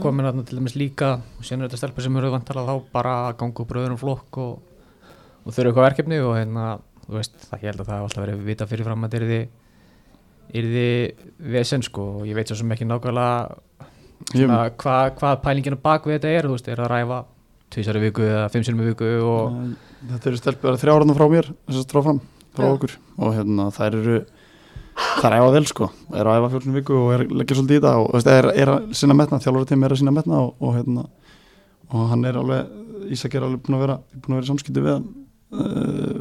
S2: komin hérna til dæmis líka og er þetta stelpur sem eru vantalað þá bara að ganga upp rauðurum flokk og, og þau eru eitthvað verkefni og hérna, þú veist, það ég held að það hef alltaf verið vita fyrirfram að þetta er því er því vesen sko og ég veit svo sem ekki nákvæmlega Svona, hvað, hvað pælingina bak við þetta er, þú veist, er að ræfa tvisari viku eða fimm sinum viku og
S3: Þetta eru stelpur þrjárarnar frá mér þess að stráð fram frá
S1: Já.
S3: okkur og hérna þær eru þær æfa vel sko, er að æfa fjórnum viku og er leggja svolítið í þetta og veist, er, er að sinna metna, þjálfur tíma er að sinna metna og, og hérna og hann er alveg, Ísak er alveg búin að vera búin að vera í samskipti við uh,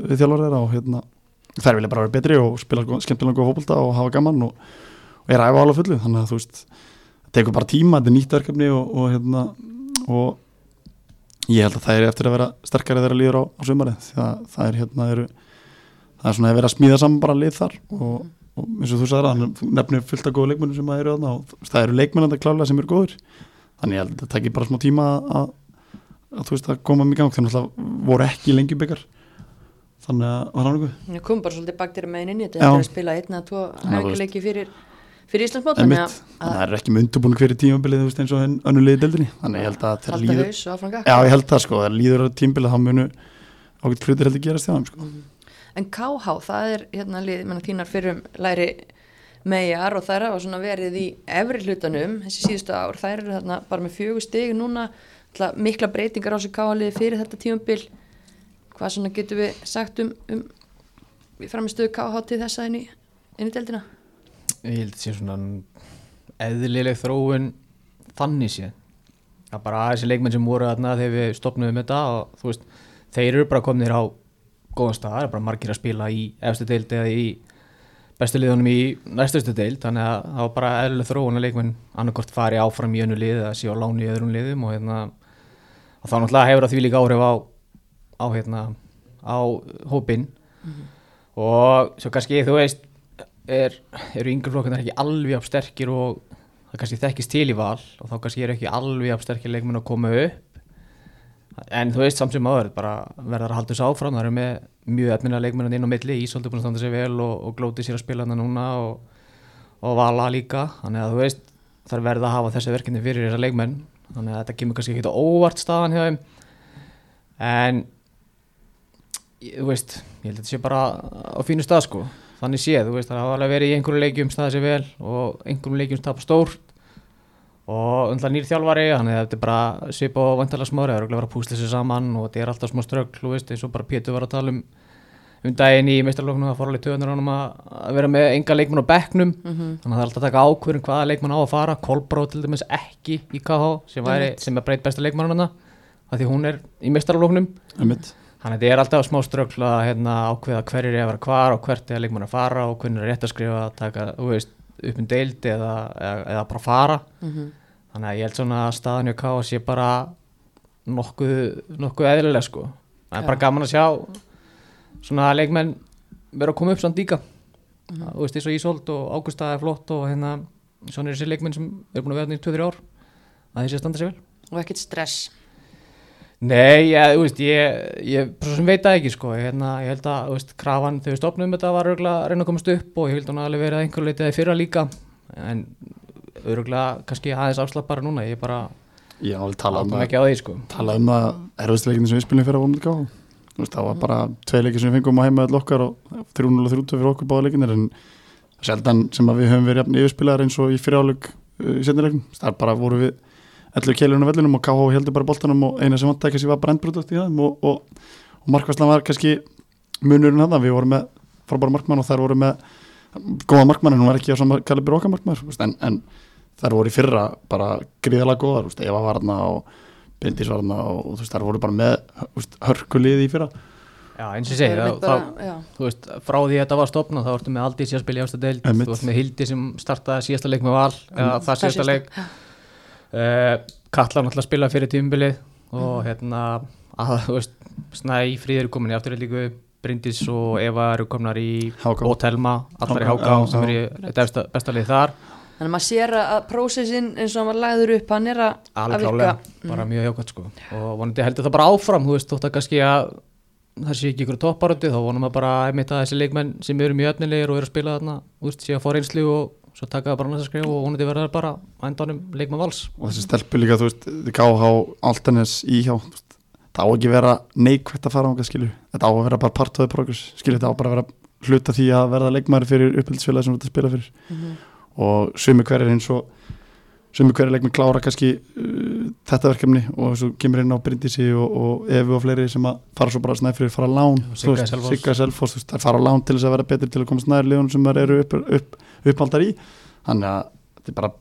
S3: við þjálfur þeirra og hérna þær vilja bara vera betri og spila skemmtilega góð fótbolta og hafa gaman og, og er að æfa alveg fullu. Þannig að þú veist, það tekur bara tíma þetta er nýtt verkefni og, hérna og ég held að það er eftir að vera sterkari þeirra líður á, á sumarið. Því að það er hérna eru, það er svona að vera að smíða saman bara lið þar og, og eins og þú sagði að hann nefnir fullt af góða leikmennir sem að eru þarna og það eru leikmennandi klálega sem eru góður þannig ég held að það tekir bara smá tíma að, að, að þú veist að koma í gang. Þannig að voru ekki lengi byggar. Þannig að var hann eitthvað
S1: Ég kom bara svolítið baktir með inn í þetta. Er að spila einn að tvo hægleiki fyrir, fyrir Íslandsmót
S3: en
S1: þannig
S3: mitt,
S1: að,
S3: það
S1: að
S3: er ekki með undurbúning fyrir tímabilið eins og önnu liði deildinni. Þannig að ég held að
S1: halda
S3: líður já ég held það sko, líður á tímabilið þá munu ágætt hlutir heldur gerast hjá þeim sko
S1: En KH, það er hérna lið, menna þínar fyrrum læri megar og þær hafa svona verið í efri hlutanum þessi síðustu ár, þær eru þarna bara með fjögur stig núna, mikla breytingar á þessu KH liði fyrir þetta tímabil. Hvað svona getum við sagt um, um framistuðu KH til þessa inn í, inn í deildina?
S2: ég held að sé svona eðlileg þróun þannig sé það er bara þessi leikmenn sem voru þarna þegar við stopnum þetta og þú veist, þeir eru bara komnir á góðan stað, það er bara margir að spila í efstu deild eða í bestu liðunum í næstustu deild þannig að það var bara eðlileg þróun að leikmenn annarkort fari áfram í önnu lið eða á láni í öðrum liðum og hérna og þá náttúrulega hefur það því líka áhrif á á hérna á hópinn. Og svo kannski þú veist er, eru yngri flokkarnir ekki alveg af sterkir og það kannski þekkist til í val og þá kannski eru ekki alveg af sterkir leikmenn að koma upp en þú veist samt sem áður bara verðar að halda þessu áfram. Það eru með mjög efnilega leikmenn inn á milli. Ísoldi búin að standa sig vel og, og glóti sér að spila hana núna og, og vala líka. Þannig að þú veist það er verða að hafa þessi verkefni fyrir þessa leikmenn. Þannig að þetta kemur kannski ekki óvart staðan hjá þeim. En þú veist, ég held að þetta sé bara á fínu stað sko. Þannig séð, þú veist, það hafa alveg verið í einhverju leikjum staðið sér vel og einhverjum leikjum tapa stórt og undla nýr þjálfari þannig að þetta er bara svipa og vantalega smári það er örugglega að vera að púsla sér saman og þetta er alltaf smá ströggl, þú veist, eins og bara Pétur var að tala um um daginn í meistarloknum það fór alveg töðunar ánum að vera með enga leikmenn á bekknum
S1: Mhm.
S2: þannig að það er alltaf að taka ákvörðin hvaða leikmann á að fara Kolbrá til dæmis ekki í KH sem, væri, sem er breyt besta leikmann hana af því hún er í meistarloknum
S3: Einmitt.
S2: Þannig að þetta er alltaf smá ströggl að hérna, ákveða hverjir er að vera hvar og hvert er leikmann að fara og hvernig er rétt að skrifa að taka þú veist, upp um deild eða, eða, eða bara fara.
S1: Mhm.
S2: Þannig að ég held svona að staðan hjá Káa sé bara nokkuð, nokkuð eðlileg sko. Það er bara gaman að sjá svona leikmenn vera að koma upp samt líka. Þú veist eins og Ísolt og Ágústa er flott og hérna svona er þessi leikmenn sem er búin að vera þarna í 2-3 ár að þessi standa sér vel.
S1: og ekkert stress
S2: Nei, ég, þú veist, ég, ég veit það ekki, sko, hérna, ég held að, þú veist, krafan þegar við stopnum þetta var örgulega að reyna að komast upp og ég held að hún hafi verið að einhver leitið fyrra líka, en örgulega kannski aðeins afslappara núna, ég bara
S3: alveg um
S2: átum ekki á því, sko.
S3: talað um það erfiðsleikinni sem við spilum fyrir að vonum gáð veist, það var bara tvei leikir sem við fengum á heima öll okkar og 3-0 og 3-2 fyrir okkur báða leikinir en sjaldan sem að við höfum verið jafn yfirspilaðar eins og í fyriráleik uh, í setnileiknum, það bara voru við 11 keilurinn á vellinum og KH heldur bara boltanum og eina sem vant ekki var brendbrútast í það og, og, og markværslan var kannski munurinn hann, við vorum með frábæra markmann og þær voru með góða markmann en hún var ekki á sama kalibri okkar markmann en, en þær voru í fyrra bara gríðalega góðar, Eva var þarna og Bryndís var þarna og þú veist, þær voru bara með veist, hörkuliði í fyrra.
S2: Já, eins og ég segi,
S1: Það
S2: þá,
S1: einmitt bara-
S2: þá,
S1: já.
S2: þú veist, frá því að þetta var stopnað, þá ertu með Aldís að spila í ásta deild, þú ert með Hildi sem startaði síðasta leik með Val, eða það síðasta leik, Katla náttúrulega spila fyrir tímbilið og hérna, að, þú veist, Snæ, Fríður er komin í afturreldingu, Bryndís og Eva eru komnar í
S3: HK.
S2: og Telma, allar í
S3: HK,
S2: Háká sem er í besta, besta lið þar.
S1: Þannig að maður sér að- prósessin eins og hann var lagður upp, hann er að, að
S2: alveg
S1: virka.
S2: klálega, bara mjög hjákvæmt sko. Og vonandi heldur það bara áfram, þú veist, þótt að kannski að það sé ekki ykkur topparöndi þá vonum að bara einmitt að þessi leikmenn sem eru mjög efnilegir og eru að spila þarna, þú veist, sé að fá reynslu og svo taka það bara næsta skrif og vonandi verða það bara á endanum leikmenn vals.
S3: Og þessi stelpu líka, þú veist, KH Altanes íhjá, það á ekki vera neikvægt að fara á okkar skilur. Þetta á að vera bara part of the progress, skilur. Þetta á bara að vera hluta því að verða leikmæri fyrir upphildisfélagi sem þú ert að spila fyrir.
S1: Mhm.
S3: og sumi hverjir eins og sem er hverja leikmi klára kannski uh, þetta verkefni og svo kemur inn á Bryndisi og, og Efu og fleiri sem að fara svo bara snæfrið fara á lán
S2: Sigga
S3: þú veist, þær fara á lán til þess að vera betri til að komast næri liðunum sem þær eru upp, upp, uppaldar í. Þannig að þetta er bara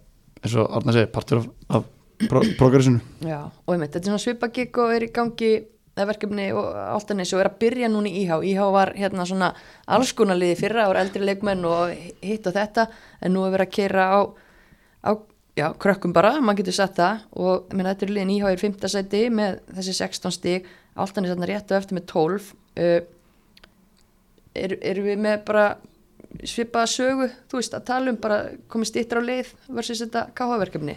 S3: eins og Arna segi, partur af, af pro progressinu.
S1: Já, og ég meint, þetta er svona svipagikk og er í gangi það verkefni og allt hannig svo er að byrja núna í IH, IH var hérna svona alls konar liði fyrra og eldri leikmenn og hitt og þetta en nú er verið að keira á, á já, krökkum bara, maður getur satt það. Og ég meina, þetta er liðin er 5. sæti með þessi 16 stig, allt hannig svona rétt og eftir með 12 uh, er, erum við með bara svipaða sögu, þú veist, að tala um bara komið stýttir á leið versus þetta KH verkefni?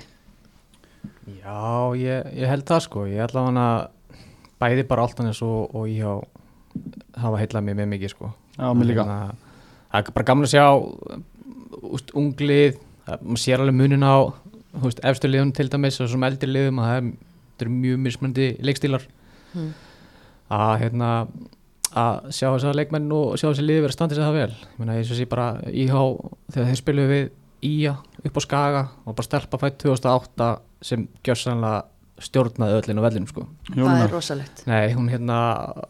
S2: Já, ég, ég held það sko. Ég hann að bæði bara Altanes og, og ég hafa heillað mér með mikið sko.
S3: Já, mér líka.
S2: Það er bara gaman að sjá úst, unglið, það- maður sér alveg munin á úst, efstu liðun til dæmis og sem eldri liðum að það er, það er mjög mismöndi leikstílar.
S1: Hmm.
S2: að hérna að sjá þess að leikmenn og sjá þessi liði vera standið sér það vel. Ég meina ég svo sé bara íhá þegar þeir spiluðu við Ía upp á Skaga og bara stelpa fætt 2008 sem gjörsanlega stjórnaði öllin og vellinum sko.
S1: Það
S3: Jónína,
S1: er rosalegt.
S2: Nei hún hérna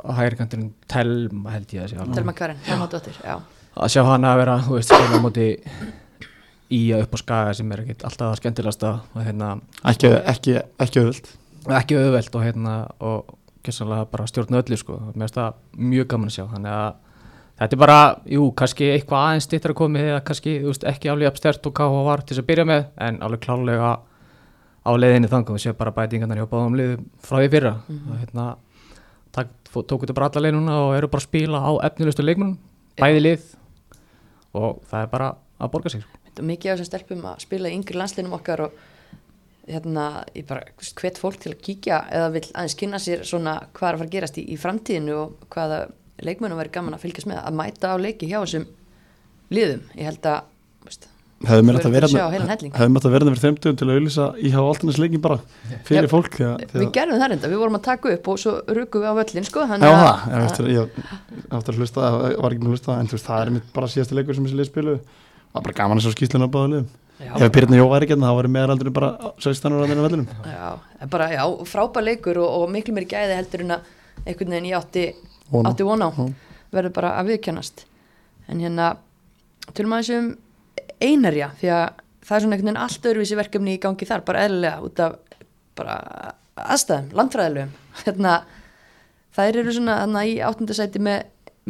S2: á hægri kantinum Telma held ég að sé.
S1: Telma Karin, Telma Dóttir, já.
S2: Að sjá hana að vera þú veist spila á móti Ía upp á Skaga sem er ekkit alltaf það skemmtilegasta og hérna
S3: ekki, ekki, ekki auðvöld
S2: ekki auðvelt og hérna og gjörsanlega bara stjórna öllu sko. Mér finnst það mjög gaman að sjá. Þannig að þetta er bara, jú, kannski eitthvað aðeins stittar að komið eða kannski, þú veist, ekki alveg uppstert og KH var til þess að byrja með en alveg klálega á leiðinni þangum við séum bara bætingarnar hjá báðum liðum frá því fyrra. Og hérna tak, fó- tóku þetta bara alla leið núna og eru bara að spila á efnilegustu leikmunum bæði lið. Og það er bara að borga sig sko.
S1: Þetta er mikið af þessum stelpum að spila yngri landslinum okkar og hérna, ég bara hvet fólk til að kíkja eða vil aðeins kynna sér svona hvað er að fara að gerast í, í framtíðinu og hvaða leikmönum væri gaman að fylgjast með að mæta á leiki hjá þessum liðum. Ég held að veist,
S3: hefði mér að vera fyrir þeimtugum til að auðlýsa íhá alltaf leikin bara fyrir
S1: Já,
S3: fólk þegar,
S1: við gerðum það reynda, við vorum að taka upp og svo rukum við á völlin sko,
S3: Já, það, ég átti að hlusta, ég var ekki með að hlusta en þú veist, það er mitt bara síðasti leikur sem þessi lið spiluðu það var bara gaman að sjá skýslinu á báðu liðum.
S1: Já,
S3: ef Pyrrna Jó væri ekki hérna, þá væri meðalaldurinn bara 16 ára á vellinum.
S1: Já, en bara, já, frábær leikur og, og miklu mér gæði heldur en að einhvern veginn ég átti
S3: Vona.
S1: átti von á.
S3: Já.
S1: verður bara að viðkjannast en hérna tölum aðeins um einarja því að það er svona einhvern veginn allt öðruvísi verkefni í gangi þar bara eðlilega út af bara aðstæðum, landfræðilegum. Hérna, þær eru svona þarna í áttundasæti með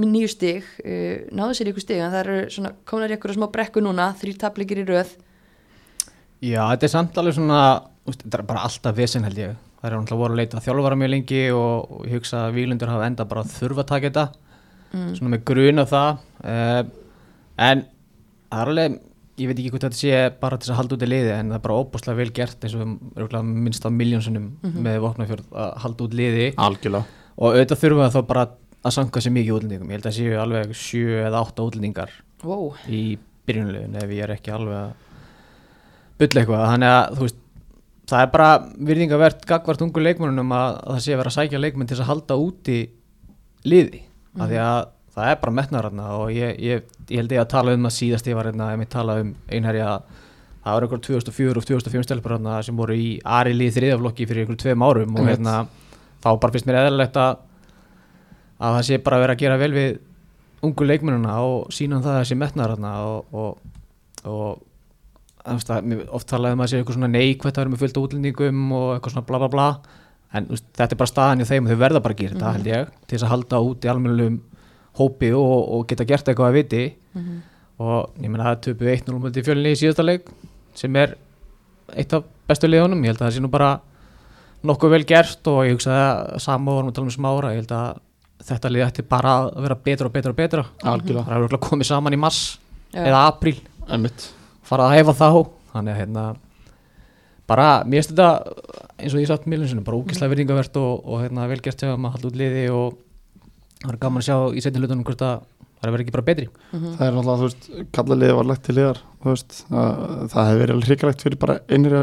S1: nýju stig uh, náðu sér ykkur stig en það eru svona komnar í ykkur smá brekku núna þrý tapleikir í röð.
S2: Já, þetta er samt alveg svona úst, þetta er bara alltaf vesen held ég. Það er náttúrulega voru að leita að þjálfara mjög lengi og, og ég hugsa að Vílundur hafa enda bara að þurfa að taka þetta. Svona með grun af það. Uh, en það er alveg ég veit ekki hvort þetta sé bara til þess að halda út í liði en það er bara óbúslega vel gert eins og minnst á miljónsunum með vopnafjörð að halda út liði
S3: algjörlega.
S2: Og auðvitað þurfa þá bara að sanka sér mikið útlendingum ég held að séu alveg sjö eða átta útlendingar
S1: wow.
S2: í byrjunlegin ef ég er ekki alveg að bylla eitthvað þannig að þú veist það er bara virðingavert gagvart ungu leikmennunum að, að það sé að vera að sækja leikmenn til að halda úti liði af því að það er bara metnar og ég, ég, ég held ég að tala um að síðast ég var ef ég tala um einherja það var einhver 2004 og 2005 stelpur sem voru í Ari lið þriðaflokki fyrir einhver tveim árum og
S3: Einmitt.
S2: hérna þá bara finnst mér eðalegt að að það sé bara vera að gera vel við ungu leikmennuna og sína það að það sé metnar og, og, og að, oft talaði um að sé eitthvað svona neikvætt að vera með fullt útlendingum og eitthvað svona bla bla bla. En veist, þetta er bara staðan í þeim og þau verða bara að gera þetta held ég til þess að halda út í almennum hópi og, og geta gert eitthvað að viti. Og ég meina það töpu 1-0 mútið í fjölinni í síðasta leik sem er eitt af bestu liðunum. Ég held að það sé nú bara nokkuð vel gert og ég hugsa að sama vorum að tala um smára ég held að þetta lið ætti bara að vera betra og betra og betra.
S3: Algjörlega,
S2: það er örugglega komið saman í mars
S1: Já.
S2: eða apríl.
S3: Emmitt
S2: fara að hefa þá. Þannig að hérna bara, mér finnst þetta eins og ég satt miljónsinu, bara ógislega virðingavert og, og hérna, vel gert þegar maður halda út liði og það er gaman að sjá í setjum hlutunum hvort að það er verið ekki bara betri.
S3: Það er náttúrulega, þú veist, kallaliði var lagt til liðar veist, að, það hefði verið alveg hrikalegt fyrir bara einir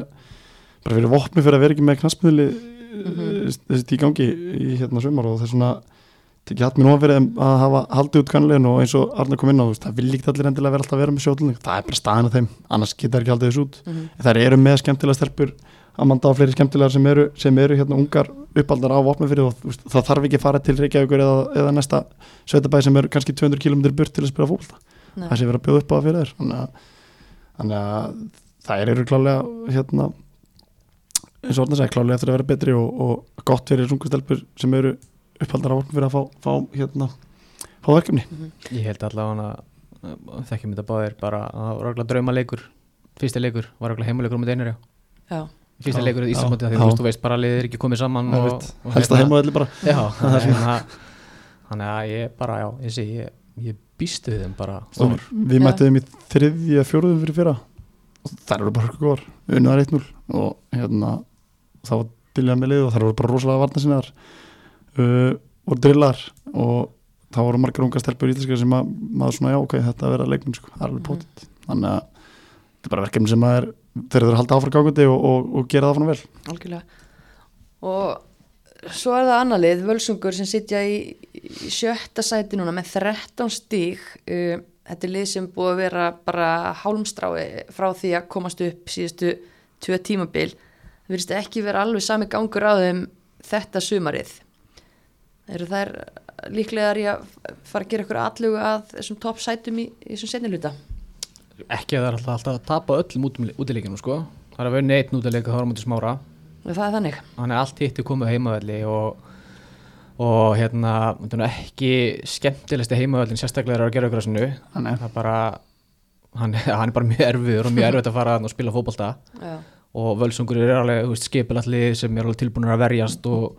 S3: bara fyrir vopni fyrir að vera ekki með knassmiðli þessi í gangi í hérna sumar og það er svona tekið hatt mér þeim að hafa haldið út kannlegin og eins og Arnar kom inn á, þú veist, það vil ekki allir endilega vera alltaf að vera með sjótlunni, það er bara staðan af þeim annars geta þær ekki haldið þessu út.
S1: Mhm.
S3: þær eru með skemmtilega stelpur Amanda og fleiri skemmtilegar sem eru, sem eru hérna ungar uppaldar á vopnafyrir og veist, það þarf ekki að fara til Reykjavíkur eða, eða næsta sveitabæði sem eru kannski 200 km burt til að spila fólk það sé verið að bjóða upp á það fyrir þér þannig að, þannig að það eru eins og orðin að að fyrir eru á að fá, fá hérna fá verkefni.
S2: Ég held allavega að þekkjum þetta báðir bara að það var alveg drauma leikur fyrsti leikur var alveg heimuleikur um þetta einur
S1: Já,
S2: fyrsti
S3: Já,
S2: leikur í því
S3: já.
S2: þú veist, bara að liðið er ekki komið saman
S3: Ég
S2: og,
S3: veit,
S2: og
S3: helst að heima allir bara.
S2: Já, hérna, þannig að ég bara, já, ég sé ég, ég býstu þeim bara stór.
S3: við
S1: Já.
S3: mættum þeim í þriðja fjóruðum fyrir fyrra. Og þær eru bara góðar. Unnaðar 1-0 og hérna þá var diljað með lið og þær voru bara rosalega varna sinnaðar uh, og drillar og það voru margar unga stelpur ítalskar sem að maður svona já ok, þetta að vera leikmenn sko, það er alveg
S1: Mhm.
S3: pótitt þannig að þetta er bara verkefni sem er þeir eru að halda áfram gangandi og, og, og gera það áfram vel.
S1: Algjörlega. Og svo er það annar lið Völsungur sem sitja í, í sjötta sæti núna með 13 stíg. Uh, þetta er lið sem búið að vera bara hálmstrái frá því að komast upp síðustu tvö tímabil. Það virðist ekki vera alveg sami gangur á þeim þetta sumarið eru þær líklegar í að fara að gera ykkur allugu að þessum topp sætum í, í þessum setni hluta?
S2: Ekki að það er alltaf, alltaf að tapa öllum útileikinu sko. Það er að vinna einn útileik að það er á mútið smára.
S1: Það er þannig.
S2: Þannig að allt hitt er komið heimavelli og, og hérna er ekki skemmtilegsti heimavellin sérstaklega er að gera ykkur að sinu.
S3: Þannig.
S2: Það er bara hann, hann er bara mjög erfiður og mjög erfitt að fara þarna og spila fótbolta.
S1: Já,
S2: og völsungur er alveg skipilallið sem er alveg tilbúinur að verjast og,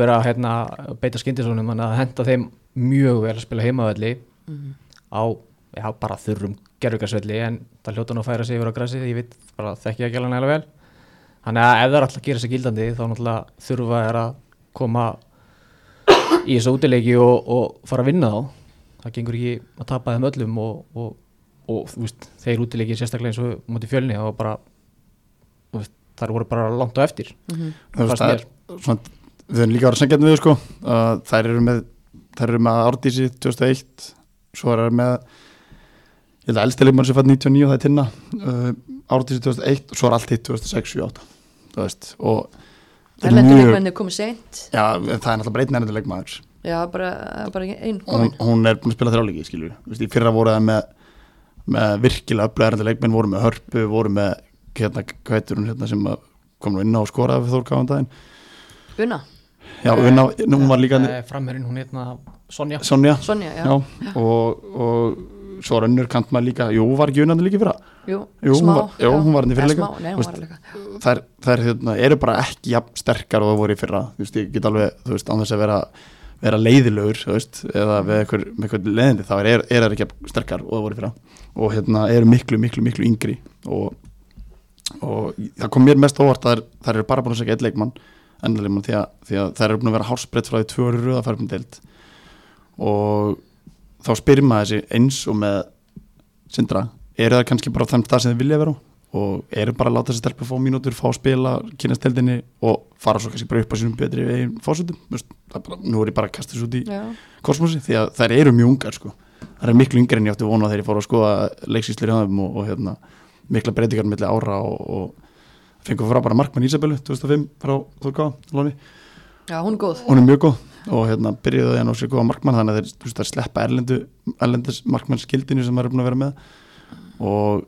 S2: vera hérna, að beita skyndisónum þannig að henda þeim mjög vel að spila heimavelli
S1: Mhm.
S2: á já, bara þurrum gerðugarsvelli en það hljóta nú að færa sig yfir á grasið ég veit bara þekki ekki alveg nægilega vel. Þannig að ef það er alltaf að gera sig gildandi þá náttúrulega þurfa er að koma í þessu útileiki og, og fara að vinna þá. Það gengur ekki að tapa þeim öllum og, og, og þú veist, þeir útileiki sérstaklega eins og mútið fjölni þar voru bara langt á eftir.
S1: Mhm.
S3: Veist,
S2: Fannst
S3: það er, svona, við erum líka að vera sangjarni við sko. uh, þær eru með þær eru með Ardísi 2001 svo er það með ég held að elsti leikmann sem fætt 99 það er tinna uh, Ardísi 2001 og svo er allt hitt 2006 2008 þú veist og það er
S1: leikmenni komið seint.
S3: Já, það er náttúrulega bara einn erlendur leikmaður.
S1: Já, bara, bara einn
S3: hún, hún er búin að spila þrjáleiki veist, í fyrra voru það með með virkilega öflega erlendur leikmenn voru með hörpu, voru með hérna, hvað heitur hún hérna sem að kom nú inn á skoraði við Þórkáðan
S1: Una,
S3: já, unna, hún var líka
S2: Eh, framherinn hún hérna Sonja.
S3: Sonja.
S1: Sonja, já,
S3: já, og, og svo er önnur kant maður líka, jú, var ekki unnandi líka fyrra.
S1: Jú,
S3: Jú,
S1: smá.
S3: var- jú, hún var veist,
S1: var alveg
S3: þær, þær hérna, eru bara ekki jafn sterkar og það voru í fyrra. Þú veist, ég get alveg, þú veist, án þess að vera vera leiðilegur, þú veist, eða með eitthvað, með eitthvað leiðindi, þá er, er, er það ekki jafn sterkar og það voru í fyrra. Og hérna eru miklu, miklu, miklu yngri og, og það kom mér mest á óvart að þær eru bara búin að segja eitt leikmann endalegmann því, því að þær eru búin að vera hálsbreytt frá því tvö eru röða færfum deild. Og þá spyrir maður þessi eins og með Sindra, eru það kannski bara þeim stað sem þið vilja vera? Og eru bara að láta þessi stelpa fá mínútur, fá spila kynastildinni og fara svo kannski bara upp á sínum betri veginn fósutum, nú er ég bara að kasta þessu út í
S1: Já,
S3: kosmosi því að þær eru mjög ungar sko. þær eru miklu yngri en ég átti vona þegar ég fór að skoða leiksýslir og, og hérna, mikla breytingar milli ára og, og fengum frá bara Markmann Ísabellu 2005 frá Lóni.
S1: Já, hún er góð.
S3: Hún er mjög góð og hérna það að ná sér góða markmann þannig að þeir, þeir sleppa erlendu erlendis markmannskildinu sem maður er búin að vera með. Og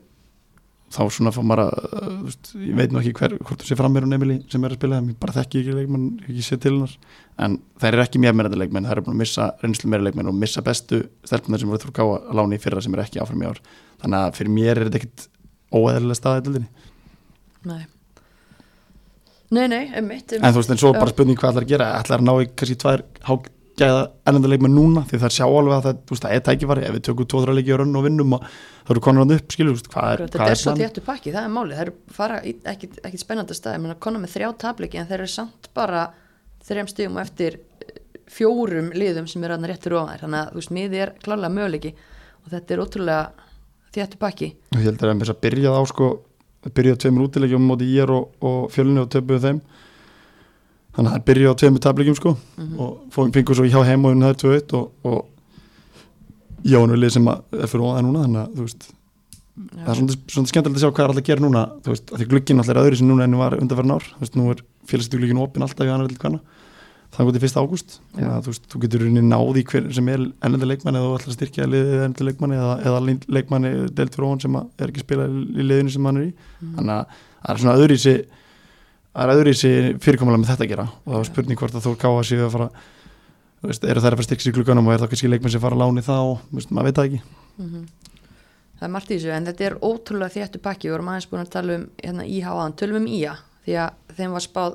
S3: þá svona fá maður að uh, ég veit nú ekki hver, hvort þú sé fram mér og Emily sem er að spila ég bara þekki ekki leikmann ekki sé til hennar, en þær eru ekki mjög meirandi leikmenn, þær eru búin að missa reynslu meira leikmenn og missa bestu stelpunar sem voru þurr gáða að lána í fyrra sem er ekki áfram í ár. Þannig að fyrir mér er þetta ekkit óeðlilega staðið til
S1: Nei Nei, nei, emmitt
S3: En þú veist, en svo bara spurning hvað ætlar að gera. Ætlar að ná í kannski tvær hágæða ennendarleikmenn núna, því það sjá alveg að það, veist, það er tækifæri, ef við tökum tóðra leiki og rönn og vinnum og það eru konar hann upp, skilur, þú veist, hvað er,
S1: Þetta er
S3: er
S1: svo þéttu pakki, það er málið. Það eru fara ekkit spennandi stað. Ég meina, konar með þrjá tabliki en þeir eru samt bara þrejum stigum og eftir eh, fjórum liðum sem eru aðna réttur ofan þær. Þannig að veist, miði er klálega möguleiki og þetta er ótrúlega þéttu pakki
S3: Ég held að það byrjaði á sko byrjaði tveimur útilegjum móti ég og, og fjölunni og töpuðu þeim. Þannig að það byrja á tveimur tablikjum sko
S1: Mhm.
S3: og fóðum pingu svo hjá heim og unna það 2-1 og, og Jónu lið sem er fyrir óða núna þannig að þú veist það er svona, svona skemmtilegt að sjá hvað er alltaf að gera núna þú veist, að því glugginn alltaf er öðru sem núna enn var undanverðin ár, þú veist, nú er félagsstuglugginn opinn alltaf í annar til hvenna það er gótið 1. ágúst, þannig að þú veist, þú getur rauninni náði hver sem er ennandi leikmanni eða þú ætlar að styrkja liðið ennandi leikmanni eða, eða leikmanni delt fyrir ofan sem að er ekki að spila í liðinu sem hann er í. Þannig að það er svona öðru í sig það er öðru í sig fyrirkomulega með þetta að gera. Og það er spurning hvort að þú káa sig að fara þú veist, eru þær að fara að styrkja sig í glugganum og er það kannski leikmenn sem fara að láni þá, veist, maður veit það ekki.
S1: Mhm. Það er margt í þessu en þetta er ótrúlega þéttu pakki. Við vorum aðeins búin að tala um hérna, IH aðan, tölum um IA því að þeim var spáð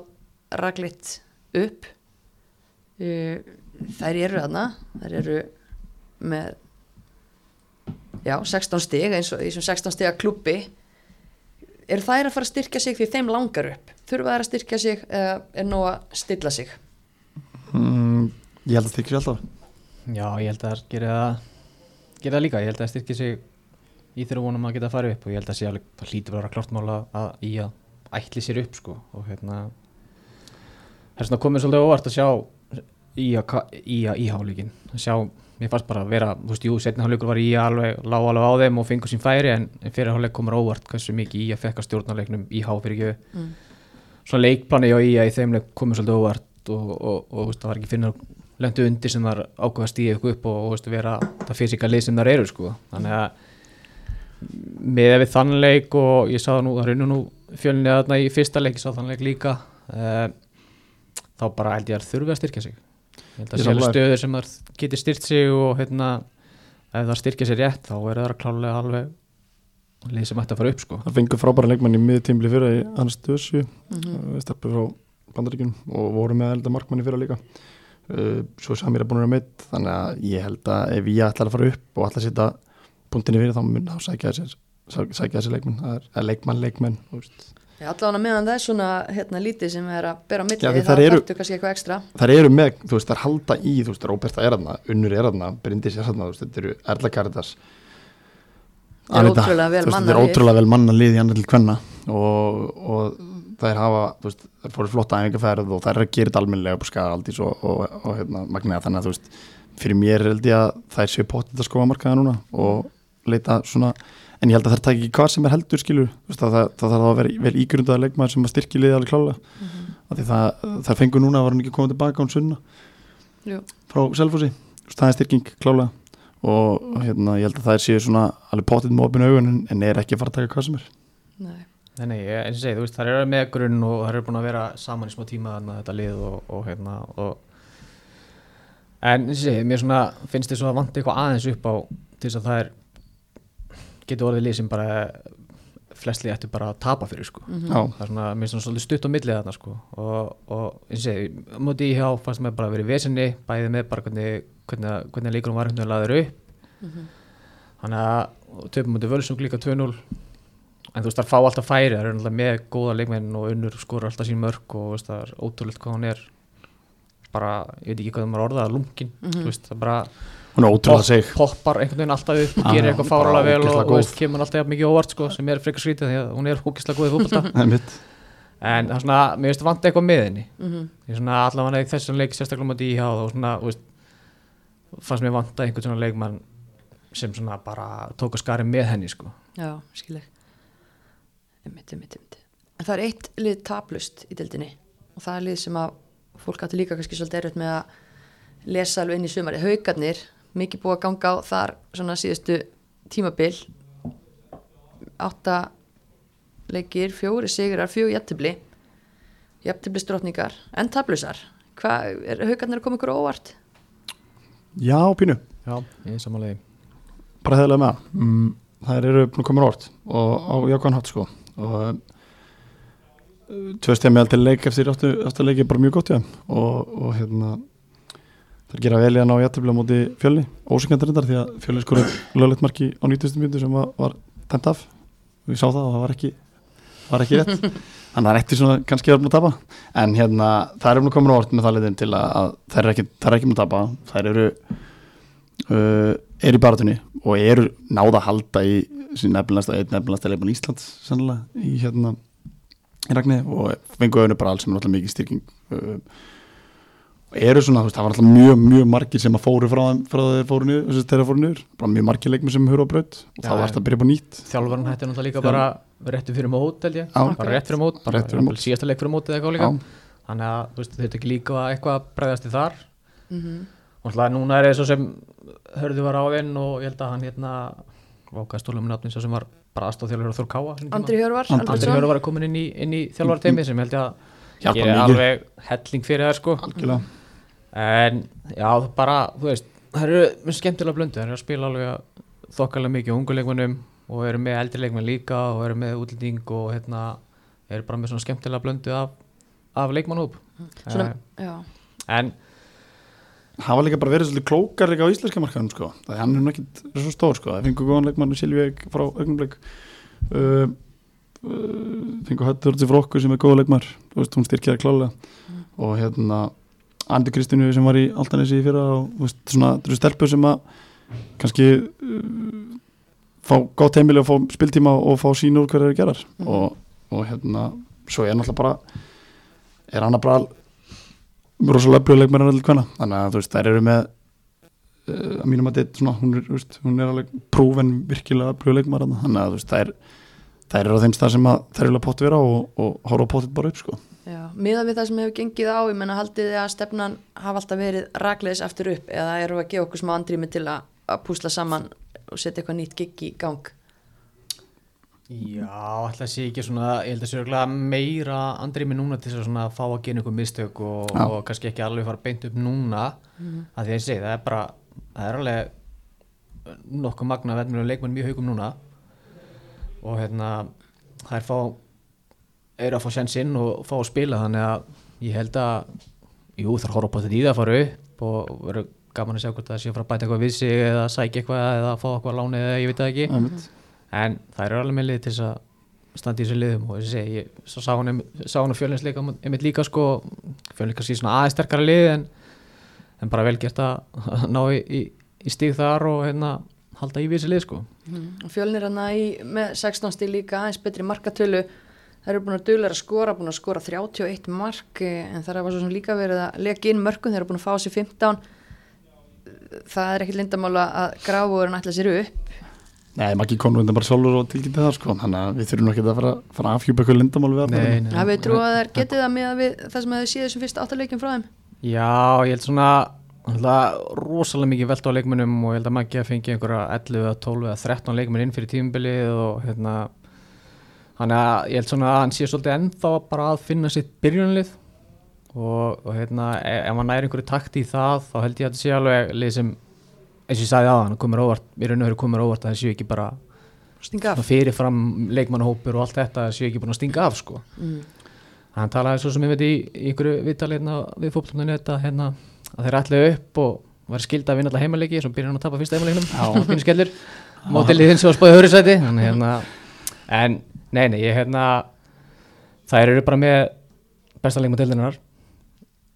S1: raglitt upp þær eru þarna. Þær eru með já, 16 stig eins og í þessum 16 stiga klubbi eru þær að fara að styrkja sig því þeim langar upp? Þurfa þær að styrkja sig eða er nóg að stilla sig?
S3: Mm, ég held að styrkja sig alltaf.
S2: Já, ég held að það gera það gera það líka, ég held að það styrki sig í þeirra vonum að geta að fara upp og ég held að sé alveg, það hlýtur að vera klart mála að í að ætli sér upp sko. Og hérna það er svona komið svolítið óvart að sjá í að, í að að sjá, mér fannst bara að vera þú veist, jú, setna hálfleikur var í að alveg lág alveg á þeim og fengur sín færi en fyrir hálfleik komur óvart hversu mikið í að fekka stjórnarleiknum íhá fyrir ekki
S1: mm.
S2: svona leikplani og í að í þeim komið svolítið óvart og, og, og, veist, það var ekki finnur lendu undir sem þar ákveða að stíða ykkur upp og, veist, vera það fysika lið sem þar eru sko. þannig að með við þann leik og ég sá það nú, það runnu nú fjölni þarna í fyrsta leik, ég sá þann leik líka uh, þá bara held ég að þurfi að styrkja sig ég held að sjálf stöður sem þar geti styrt sig og hérna ef það styrkja sig rétt þá er það klálega alveg lið sem ætti að fara upp sko.
S3: það fengur frábæra leikmann í miðtímbli fyrir í annars stöðsju
S1: Mm.
S3: Við stefnum frá bandaríkjunum og voru með elda markmanni fyrir líka. Uh, svo Samir er búin að meitt þannig að ég held að ef ég ætlar að fara upp og ætla að setja punktinni fyrir þá mun þá sækja þessir leikmenn, það er, er leikmann leikmenn þú veist.
S1: Allavega meðan það er svona hérna, lítið sem er að bera á milli
S3: Já, því
S1: þá
S3: þær eru-
S1: þarftu kannski eitthvað ekstra.
S3: þær eru með, þú veist, þær halda í þú veist, Róberta er aðna, Unnur er aðna Bryndis er aðna, þú veist, þetta eru Erla Karitas
S1: Það er ótrúlega vel
S3: veist, þetta er ótrúlega vel manna lið í annar til kvenna og, og þær hafa þú veist, þær fóru flotta æfingarferð og þær er að gera þetta almennilega upp á skagaldís og, og, og, hérna, magniða þannig að þú veist fyrir mér held ég að þær séu potið svona en ég held að þær taki ekki hvað sem er heldur skilur þú veist, að það, það þarf að vera vel ígrundaða leikmaður sem að styrkja liðið alveg klálega mm. -hmm. það, þær fengur núna að var hann ekki komið tilbaka án sunna
S1: Jú.
S3: frá Selfossi Þú veist, það er styrking klálega og hérna, ég held að þær séu svona alveg potið með opinu augun en, en er ekki að fara að taka hvað sem er
S1: Nei.
S2: Nei, nei, ég- eins og segi, þú veist, það eru með grunn og það eru búin að vera saman í smá tíma þetta lið og, og hérna og en eins og segi, mér svona finnst þið svo að vanta eitthvað aðeins upp á til þess að það er getur orðið lið sem bara flest lið ættu bara að tapa fyrir sko
S1: Mhm.
S3: Já,
S2: það er svona, mér er svona svolítið stutt á millið þarna sko og, og eins og á móti í hjá fannst mér bara að vera í vesinni, bæði með bara hvernig, hvernig, hvernig leikunum var hvernig laður upp
S1: Mhm.
S2: þannig að og töpum mútið völsung líka 2-0 en þú veist það fá alltaf færi það eru alltaf með góða leikmenn og unnur skorur alltaf sín mörg og þú veist, það er ótrúlegt hvað hún er bara, ég veit ekki hvað það maður orðað lunkin,
S1: Mhm.
S2: þú veist, það bara
S3: hún er ótrúlega seg
S2: poppar einhvern veginn alltaf upp og
S3: Já,
S2: gerir eitthvað
S3: bara
S2: fáralega vel og, og veist, kemur alltaf mikið óvart sko, sem er frekar skrítið því að hún er hókislega góð í fótbolta
S3: Einmitt.
S2: en það er svona, mér finnst vant eitthvað með henni
S1: Mhm.
S2: ég er svona allavega í þessum leik sérstaklega mútið í hjá og svona, þú veist fannst mér vanta einhvern svona leikmann sem svona bara tók að skari með henni sko
S1: Já, skileg einmitt, einmitt, einmitt. En það er eitt lið taplust í dildinni og það er lið sem að fólk átti líka kannski svolítið erfitt með að lesa alveg inn í sumari. Haukarnir, mikið búið að ganga á þar svona síðustu tímabil. Átta leikir, fjóri sigrar, fjóri jættibli jættibli strotningar en taplusar. Hvað, er haukarnir að koma ykkur á óvart?
S3: Já, pínu,
S2: já, ég er samanlega
S3: bara heðilega með það. Mm, þær eru búin að koma rátt og á jákvæðan hátt sko. Og uh, tvö stjæmi til leik eftir áttu, áttu leiki er bara mjög gott já og, og hérna þær gera vel í að ná jættibli á móti fjölni ósengjandar reyndar því að fjölni skorur löglegt marki á 90. mjöndu sem var, var tæmt af. Ég sá það og það var ekki var ekki rétt. Þannig að það er eftir svona kannski að tapa. En hérna þær eru búin að koma rátt með það liðin til að, að þær eru ekki, eru ekki með að tapa. Þær eru uh, er í baratunni og eru náða að halda í sín nefnilegasta, leikmann Íslands sannlega í hérna í Ragni og fengu auðvitað bara alls sem er alltaf mikið styrking uh, eru svona, veist, það var alltaf mjög, mjög margir sem að fóru frá þeim frá þeir fóru niður, þeirra fóru niður. Bara mjög margir leikmi sem höfðu á braut. Og þá
S2: Já,
S3: var þetta að byrja upp á nýtt.
S2: Þjálfarn hætti náttúrulega líka bara réttu fyrir mót held ég,
S3: Já.
S2: bara rétt fyrir mót
S3: Bara rétt fyrir mót.
S2: síðasta leik fyrir mót eða eitthvað líka. Þannig að þú veist, þetta ekki líka eitthvað að bregðast í þar.
S1: Mhm.
S2: og alltaf núna er það svo sem hörðu var á þinn og ég held að hann hérna Þór Káa
S1: Andri Hjörvar,
S2: var komin inn í, inn í þjálfarteimi sem ég held ég að
S3: mikið.
S2: alveg helling fyrir það sko.
S3: Algjörlega
S2: en já bara þú veist það eru mjög skemmtilega blöndu það eru að spila alveg þokkalega mikið unguleikmunum og eru með eldri leikmenn líka og eru með útlending og hérna eru bara með svona skemmtilega blöndu af, af leikmannhóp
S1: Svona,
S2: Eh,
S1: já,
S2: en
S3: það var líka bara verið svolítið klókar líka á íslenska markaðum sko. það er hann er nú ekkit svo stór sko. það fengur góðan leikmann Silvík frá augnablik. Uh, uh, fengur Hötturði frá okkur sem er góða leikmar veist, hún styrkjaði klálega og hérna Andi Kristínu sem var í Altanesi í fyrra og veist, svona, það eru stelpur sem að kannski uh, fá gátt heimili og fá spiltíma og fá sín úr hverju þeir gerar
S1: Mhm.
S3: og, og hérna svo er náttúrulega bara er hann að bara rosalega öflug leikmæri en allir hvenna þannig að þú veist þær eru með uh, að mínum að þetta svona hún er, veist, hún er alveg prófen virkilega öflug leikmæri þannig að þú veist þær þær eru á þeim stað sem að þær vilja potið vera og, og horfa potið bara upp sko.
S1: Já Miða við það sem hefur gengið á, ég menna haldið þið að stefnan hafa alltaf verið rakleðis aftur upp eða eru að gefa okkur smá andrými til að, að púsla saman og setja eitthvað nýtt gigg í gang?
S2: Já, ætla að sé ekki svona ég held að sé meira andri mig núna til þess að svona fá að gera einhver mistök og, og kannski ekki alveg fara beint upp núna. Að því að ég segi, það er bara það er alveg nokkuð magna verðmjölu leikmenn mjög haugum núna og hérna það er fá eru að fá sjansinn og fá að spila þannig að ég held að jú þarf að horfa på þetta í það að fara upp og verður gaman að sjá hvort það sé að fara að bæta eitthvað við sig eða sækja eitthvað eða fá eitthvað að lána eða ég veit það ekki
S3: Einmitt.
S2: en það eru alveg með lið til þess að standa í þessu liðum og ég segi, ég sá hann sá hann á fjölinsleika einmitt líka sko fjölins kannski svona aðeins sterkara lið en, en bara vel gert að að ná í, í, í stíg þar og hérna halda í við þessu lið sko.
S1: Og fjölnir hann í með 16 stíl líka aðeins betri markatölu. Það eru búin að duglega að skora, búin að skora 31 mark eh, en það var svo sem líka verið að leka inn mörgum, þeir eru búin að fá sér 15 það er ekkit lindamála að gráfurinn ætla sér upp.
S3: Nei, Maggi komur undan bara sjálfur og tilkynnti það sko. Þannig að við þurfum ekki að fara, fara að afhjúpa eitthvað lindamál við
S2: nei.
S1: hafið þið trúið að þeir getið það með við það sem hefur séð þessum fyrsta áttaleikjum frá þeim?
S2: Já, ég held svona rosalega mikið velt á leikmennum og ég held að maður að fengi einhverja 11, eða 12 eða 13 leikmenn inn fyrir tímabilið og hérna þannig að ég held svona að hann sé svolítið ennþá bara að finna sitt byrjunlið og, og hérna e- ef hann næri einhverju takt í það þá held ég að þetta sé alveg lið sem eins og ég sagði hann, komur óvart, í raun og veru komur óvart að það séu ekki bara fyrirfram leikmannahópur og allt þetta séu ekki búin að stinga af sko
S1: mm.
S2: hann talaði svo sem ég veit í, í ykkur viðtali hérna við fókbaltunni þetta hérna, að þeir ætlaði upp og var skilda að vinna alltaf heimaleiki svo byrjar hann að tapa fyrsta skellur mótilið hins og spáði höru sæti þannig hérna en nei nei ég hérna þær eru bara með besta leikmann deildinar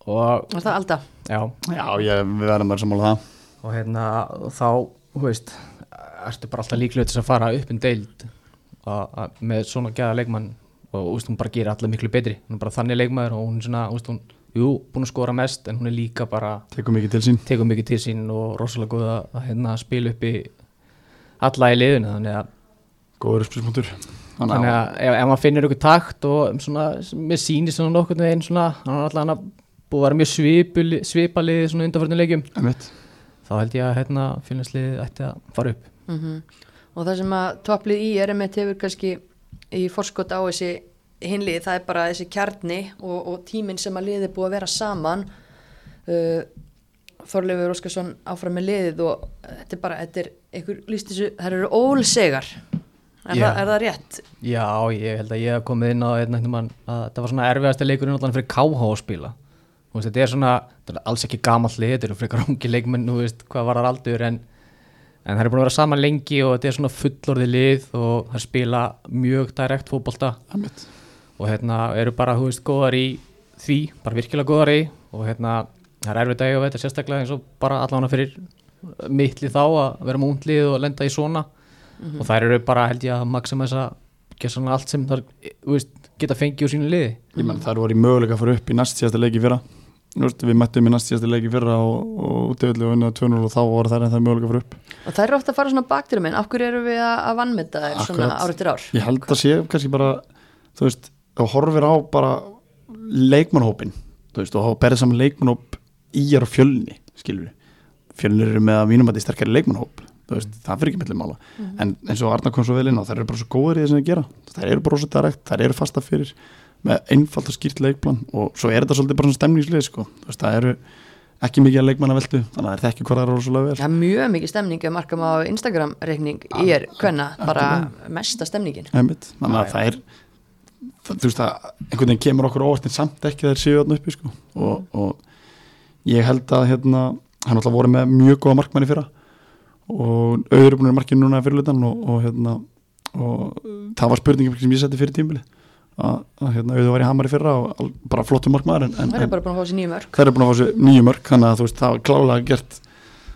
S2: og
S1: var það alltaf
S2: já.
S3: Já, ég, við verðum bara sammála það.
S2: Og hérna þá þú veist ertu bara alltaf líklega til þess að fara upp um deild með svona gæða leikmann og úst, hún bara gerir alla miklu betri. Hún er bara þannig leikmaður og hún svona úst, hún, jú, búin að skora mest en hún er líka bara
S3: Tekum mikið til sín.
S2: tekur mikið til sín og rosalega góð að, að hérna, spila upp í alla í liðinu þannig að,
S3: Góður uppspilsmótur
S2: þannig að ef, ef maður finnir ykkur takt og svona, með síni svona nokkur einn svona, hann er alltaf hann að búið að vera mjög svipali, svipalið svona undanförnum leikjum.
S3: Einmitt.
S2: þá held ég að hérna, félagslið ætti að fara upp.
S1: Mm og það sem að topplið í RMT hefur kannski í forskot á þessi hinlið, það er bara þessi kjarni og, og tíminn sem að liðið er búið að vera saman uh, Þorleifur Óskarsson áfram með liðið og þetta er bara, þetta er einhver líst þessu, það eru ólsegar er,
S2: Já.
S1: það, er það rétt?
S2: Já, ég held að ég hef komið inn á einn einhvern mann að þetta var svona erfiðasti leikurinn allan fyrir KH að spila Þú veist, þetta er svona, þetta er alls ekki gamall lið, þetta eru frekar ungi leikmenn, þú veist, hvað var það aldur en, en það er búin að vera saman lengi og þetta er svona fullorði lið og það spila mjög direkt fótbolta
S3: Einmitt.
S2: Og hérna eru bara, þú veist, góðar í því, bara virkilega góðar í. Og hérna, það er að eiga við þetta sérstaklega eins og bara allan fyrir mittli þá að vera múndlið og lenda í svona. Og þær eru bara held ég að maxima þess að gera svona allt sem þar, þú veist, geta fengið úr sínu liði.
S3: Ég menn það voru í möguleika að fara upp í næst síðasta leiki í fyrra. Við mættum í næst síðasta leiki í fyrra og, og útöðli og unnað 2-0 og þá voru það en það möguleika að fara upp.
S1: Og það er ofta að fara svona baktir minn af hverju eru við að, að vannmynda þér svona
S3: Akkurat.
S1: ár eftir ár?
S3: Ég held að sé kannski bara þú veist, þá horfir á bara leikmannhópin veist, og þá berið saman leikmannhóp í og fjölni, skilur við fjölnir eru með að mínum að þetta er sterkari leikmannhóp veist, það fyrir ekki mellum mála. En eins og Arna kom svo vel inn á, þær eru bara svo góður í það sem þið gera. Þær eru bara svo direkt, þær eru fasta fyrir með einfalt og skýrt leikplan og svo er þetta svolítið bara svona stemningslið sko. Það eru ekki mikið að leikmanna veldu þannig að það er þekki hvað það eru rosalega vel.
S1: Það er mjög mikið stemning ef markam á Instagram reikning í er hvenna bara mesta stemningin.
S3: Einmitt. þannig að það er það, þú veist að einhvern veginn kemur okkur óvart en samt ekki þeir séu þarna uppi sko. og, og ég held að hérna, hann alltaf voru með mjög góða markmanni fyrra. Og auður er búin að markinu núna fyrir lutan og, og, hérna, og það var spurningum sem ég setti fyrir tímbili að, hérna, auður var í hamari fyrra og bara flottum markmaður en, en,
S1: það er bara búin að fá sér nýju mörg
S3: þeir eru búin að fá sér nýju mörg þannig að þú veist það var klálega gert.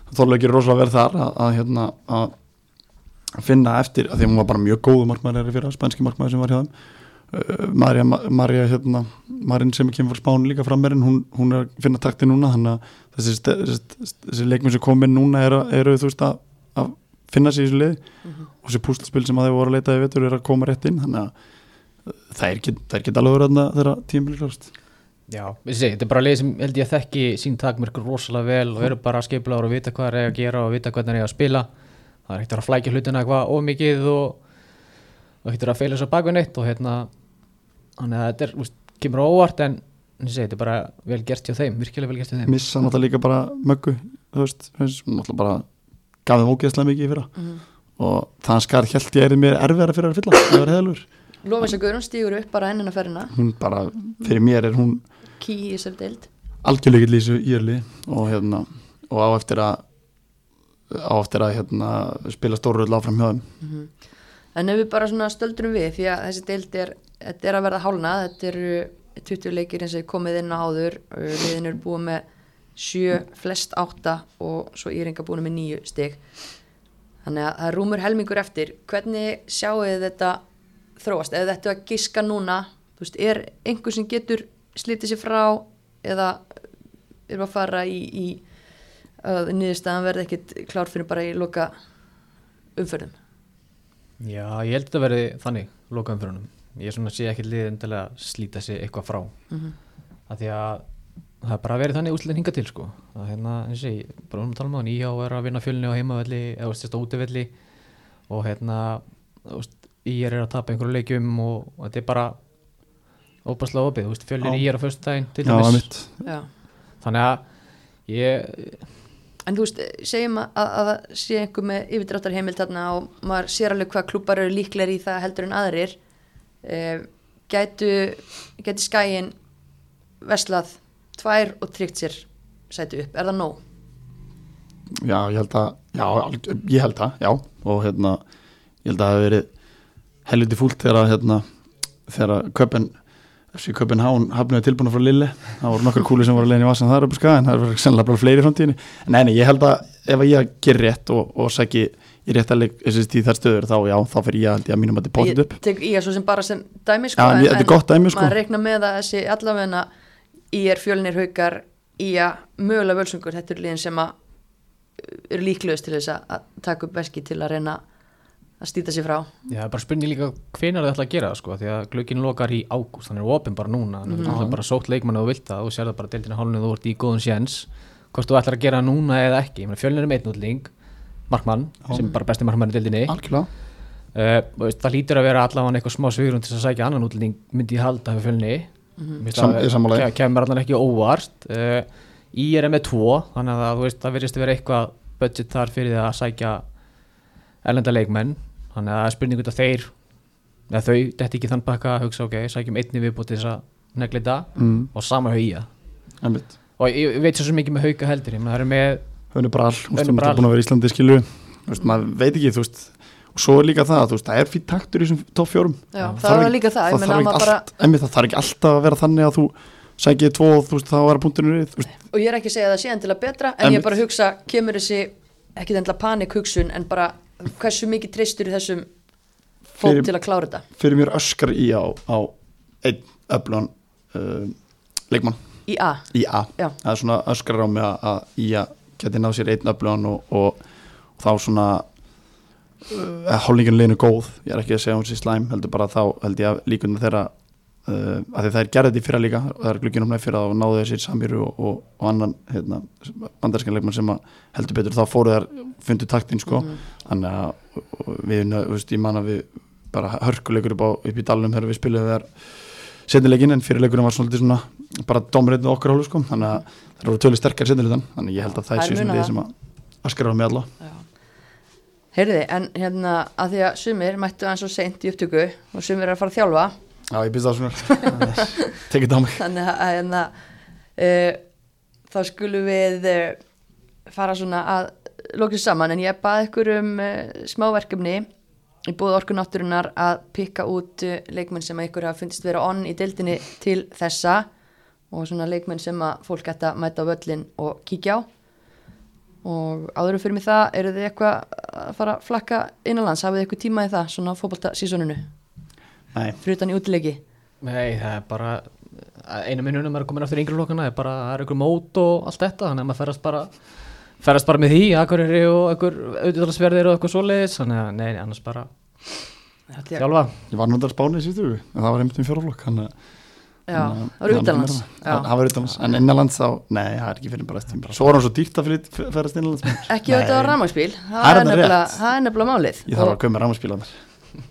S3: Þorlega gerir rosalega verð þar að, að, hérna, að finna eftir að því að hún var bara mjög góðu markmaður uh, Marja, Marja hérna, Marin sem kemur frá Spánu líka fram meirinn hún, hún er að finna takti núna þannig að þessi, þessi, þessi leikminn sem kom inn núna eru, eru þú veist að, að finna sér í þessu liði. Og þessi púslspil sem að þeir voru að leita í vetur er að koma rétt inn þannig að það er ekki, alveg verið þarna þegar tímili klást
S2: Já, þessi, þetta er bara leið sem held ég að þekki sín takmörkur rosalega vel og eru bara skipulaður og vita hvað það er að gera og vita hvernig það er að spila. Það er ekkert að flækja hlutina eitthvað ómikið og, og ekkert að feila svo bakvinn neitt og hérna þannig að þetta er, úst, kemur óvart en segi, þetta er bara vel gert hjá þeim virkilega vel gert hjá þeim.
S3: Missa náttúrulega líka bara möggu þú veist, veist náttúrulega bara gaf þeim ógeðslega mikið í fyrra. Og þann skar held ég er mér erfiðara fyrir að fylla það var heðalur,
S1: Lofis að Guðrún stígur upp bara ennina ferina
S3: hún bara fyrir mér er hún
S1: ký í þessari deild.
S3: algjörlega í þessu írli og hérna og á eftir að á eftir að hérna spila stóru öll áfram hjá þeim.
S1: En ef við bara svona stöldrum við því að þessi deild er, þetta er að verða hálna þetta eru 20 leikir eins og komið inn á áður. Liðin eru búið með 7, flest 8 og svo Íringa búin með 9 stig. Þannig að það er rúmur helmingur eftir. Hvernig sjáu þið þetta þróast, ef þetta er að giska núna þú veist, er einhver sem getur slítið sér frá eða erum að fara í, í að niðurstaðan verði ekkit klár fyrir bara í loka umförðum
S2: Já, ég held að þetta verði þannig lokaðum fyrir honum ég svona sé ekki liðin til að slíta sig eitthvað frá.
S1: Mhm.
S2: af því að það er bara verið þannig úsliðin hinga til sko. Að hérna, eins og ég, bara um að tala um það íhá er að vinna fjölni á heimavelli eða veist, þetta útivelli. Og hérna ég er að tapa einhverju leikjum og, og þetta er bara óbærslega opið, þú veist, fjölni
S3: Já.
S2: í er á föstudaginn til
S3: Já.
S2: þannig að ég,
S1: En þú veist, segjum að, að, að það sé einhver með yfirdráttar heimild þarna og maður sér alveg hvað klúpar eru líklegir í það heldur en aðrir eh, gætu, gæti skæin veslað tvær og tryggt sér sæti upp, er það nóg?
S3: já, ég held að já, ég held að, já. Og hérna, ég held að það hafi verið helviti fúlt þegar að hérna, þegar að köpen þessi köpen hán hafnaði tilbúna frá Lille. Það voru nokkar kúli sem voru legin í vasan þar upp á skagan það voru sennilega bara fleiri framtíðinni. En nei, nei, ég held að ef ég ger rétt og, og sæki í rétt að leik í þær stöður þá já, þá fyrir ég að mínum að þetta potið upp
S1: Ég tek í að svo sem bara sem dæmi sko,
S3: Já, en er gott dæmi, sko.
S1: maður reikna með að þessi allavegna í er fjölnir haukar í að mögulega völsungur, þetta eru liðin sem að eru líklegust til þess að- að taka upp veski til að reyna að stýta sér frá.
S2: Já, það er bara spurning líka hvenar þið ætla að gera það sko, því að glögginn lokar í ágúst, þannig er opinn bara núna, þannig að þú ætla bara sótt leikmann og þú vilt það og sér það bara deildina hálfinu þú ert í góðun séns, hvort þú ætlar að gera það núna eða ekki, ég meina fjölnir er með markmann, sem er bara besti markmann í deildinni, uh, veist, það lítur að vera allavega eitthvað smá svigurum til að sækja annan útling, myndi ég halda fyrir fjölni, mm
S3: Sam- ég sammála því.
S2: kemur allan ekki óvart, uh, í er með tvo, þannig að veist, það verðist að vera eitthvað budget þar fyrir það að sækja erlenda leikmenn. Þannig að það spurning út af þeir eða þau, þetta ekki þann bakka að hugsa ok, sækjum einni viðbúti þess að negli þetta
S3: mm,
S2: og sama hauga og ég ég veit svo sem mikið með hauga heldur ég meina, það er með,
S3: Hönnu
S2: Hönnu
S3: hún er búin að vera í Íslandi skilu þú veist, maður veit ekki, þú veist og svo er líka það, þú veist, það er fyrir taktur í þessum topp fjórum.
S1: Já,
S3: Það
S1: það
S3: ekki-
S1: líka það, ég
S3: það þarf
S1: að bara
S3: allt, ekki alltaf að vera þannig að þú sækið tvo og þú veist, þá við, þú veist,
S1: og ég er ekki að segja að það sé endilega betra en ég
S3: Einmitt.
S1: er bara að hugsa, kemur þessi ekki endilega panik hugsun en bara hversu mikið treystur í þessum fólk til að klára þetta?
S3: fyrir mér öskar í á, á einn öflugan uh, leikmann.
S1: Í A?
S3: Í A. Það er svona öskrar á mig að, að í að geti náð sér einn öflugan og, og, og þá svona uh, hálningin leginu góð ég er ekki að segja hún sér slæm heldur bara þá held ég að líkunar þeirra uh, að því það er gerðið í fyrra líka og það er glukkinum með fyrra og náðu þessir Samiru og, og, og annan hérna, bandarskan leikmann sem að heldur betur þá fóru þær fundu taktin sko. Þannig að við, þú veist, ég man að við bara hörkuleikur upp, á, upp í dalnum þegar við spilum þar setnileikin en fyrirleikurinn var svolítið svona bara dómurinn okkar hólu sko. Þannig að það eru tölur sterkar setnileikan þannig að ég held að það
S1: Það
S3: er við
S1: það.
S3: sem að askar á með alla.
S1: Heyrði, en hérna að því að sumir mættu eins og seint í upptöku og sumir er að fara að þjálfa.
S3: Já, ég byrst það svona tekið þetta á mig
S1: þannig að hérna uh, þá skulum við uh, fara svona að lókið saman. En ég baði ykkur um uh, smáverkefni í búið orkunátturinnar að pikka út leikmenn sem ykkur hafa fundist vera onn í deildinni til þessa og svona leikmenn sem að fólk ætta að mæta á völlin og kíkja á. Og áðurum fyrir mig það eru þið eitthvað að fara að flakka innanlands, hafið þið eitthvað tíma í það svona fótbolta sísoninu,
S3: Nei,
S1: fyrir utan í útileiki?
S2: Nei, það er bara einu minnunum er að koma aftur í yngri lokkana það er bara, það er ykkur mót og allt þetta þannig að maður ferðast bara ferðast bara með því, akkuriri og ykkur auðvitaðsverðir og eitthvað svoleiðis þannig að nei, annars bara þjálfa.
S3: Ég var náttúrulega spánið síðustu viku, en það var einmitt um
S1: Já,
S3: þannig að-
S1: það var utanlands.
S3: Það var utanlands, en innanlands þá nei, það er ekki fyrir bara eftir svo var hann svo dýrt að fyrir ferðast innanlands.
S1: Ekki auðvitað á
S3: Nei,
S1: rafmagnsbíl,
S3: Það er
S1: nefnilega, er málið.
S3: Ég þarf að köpa með rámaspílaðar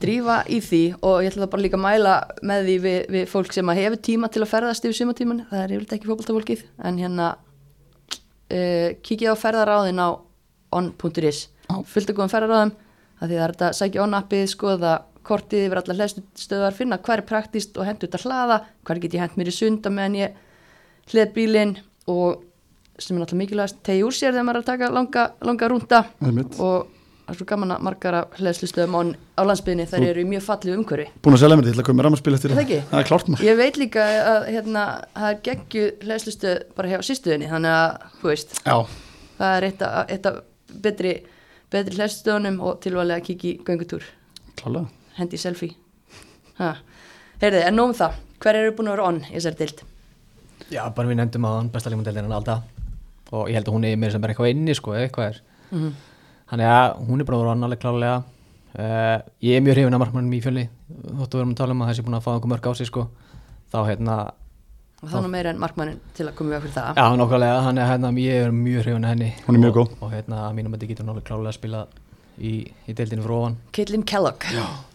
S1: drífa í því og ég ætla bara líka að mæla með því við, við fólk sem að hefur tíma til að ferðast yfir sumatíman, það er yfirleitt ekki fótboltafólkið. En hérna uh, kikið á ferðaráðin á on.is, fullt að góðum ferðaráðum. Það er þetta að sækja on-appið skoða kortið yfir allar hlæstustöðar finna hvað er praktist og hendur þetta hlaða hvað get ég hent mér í sunda meðan ég hlið bílinn og sem er náttúrulega mikilvægast tegi úr sér þegar maður er að taka langa, langa rúnda og það er svo gaman að margar af hlæðslustöðum á, á landsbyðinni þær eru mjög fallið umhverfi.
S3: Búin að selja mér þetta, ég ætla að köpa með rámaspíl eftir
S1: það
S3: það er klárt maður.
S1: Ég veit líka að hérna, það er geggju hlæðslustöð bara hjá sýstuðinni þannig að þú veist,
S3: já,
S1: það er eitt af, betri, betri hlæðslustöðunum og tilvælega að kíkja í göngutúr.
S3: Klálega
S1: hendi selfie. Ha. heyrði, en nóum það. Hver eru búin að vera on í þessari dild
S2: Já, bara við nefndum að hann besta límundeldin en alltaf og ég held að hún er mér sem er eitthvað inni sko, eitthvað er.
S1: Mhm.
S2: Þannig að hún er bara að vera annarlega klálega uh, Ég er mjög hrifin af markmannum í fjölni þóttu við erum að tala um að þessi búin að fá einhver mörg á sig sko. Þá hérna,
S1: og er nú meira en markmannin til að koma við okkur það.
S2: Já nokkulega þannig að hérna, ég er mjög hrifin af henni.
S3: Hún er mjög góð.
S2: Og hérna, að mínum að þetta getur náttúrulega klálega að spila í, í deildinu frá ofan.
S1: Caitlin Kellogg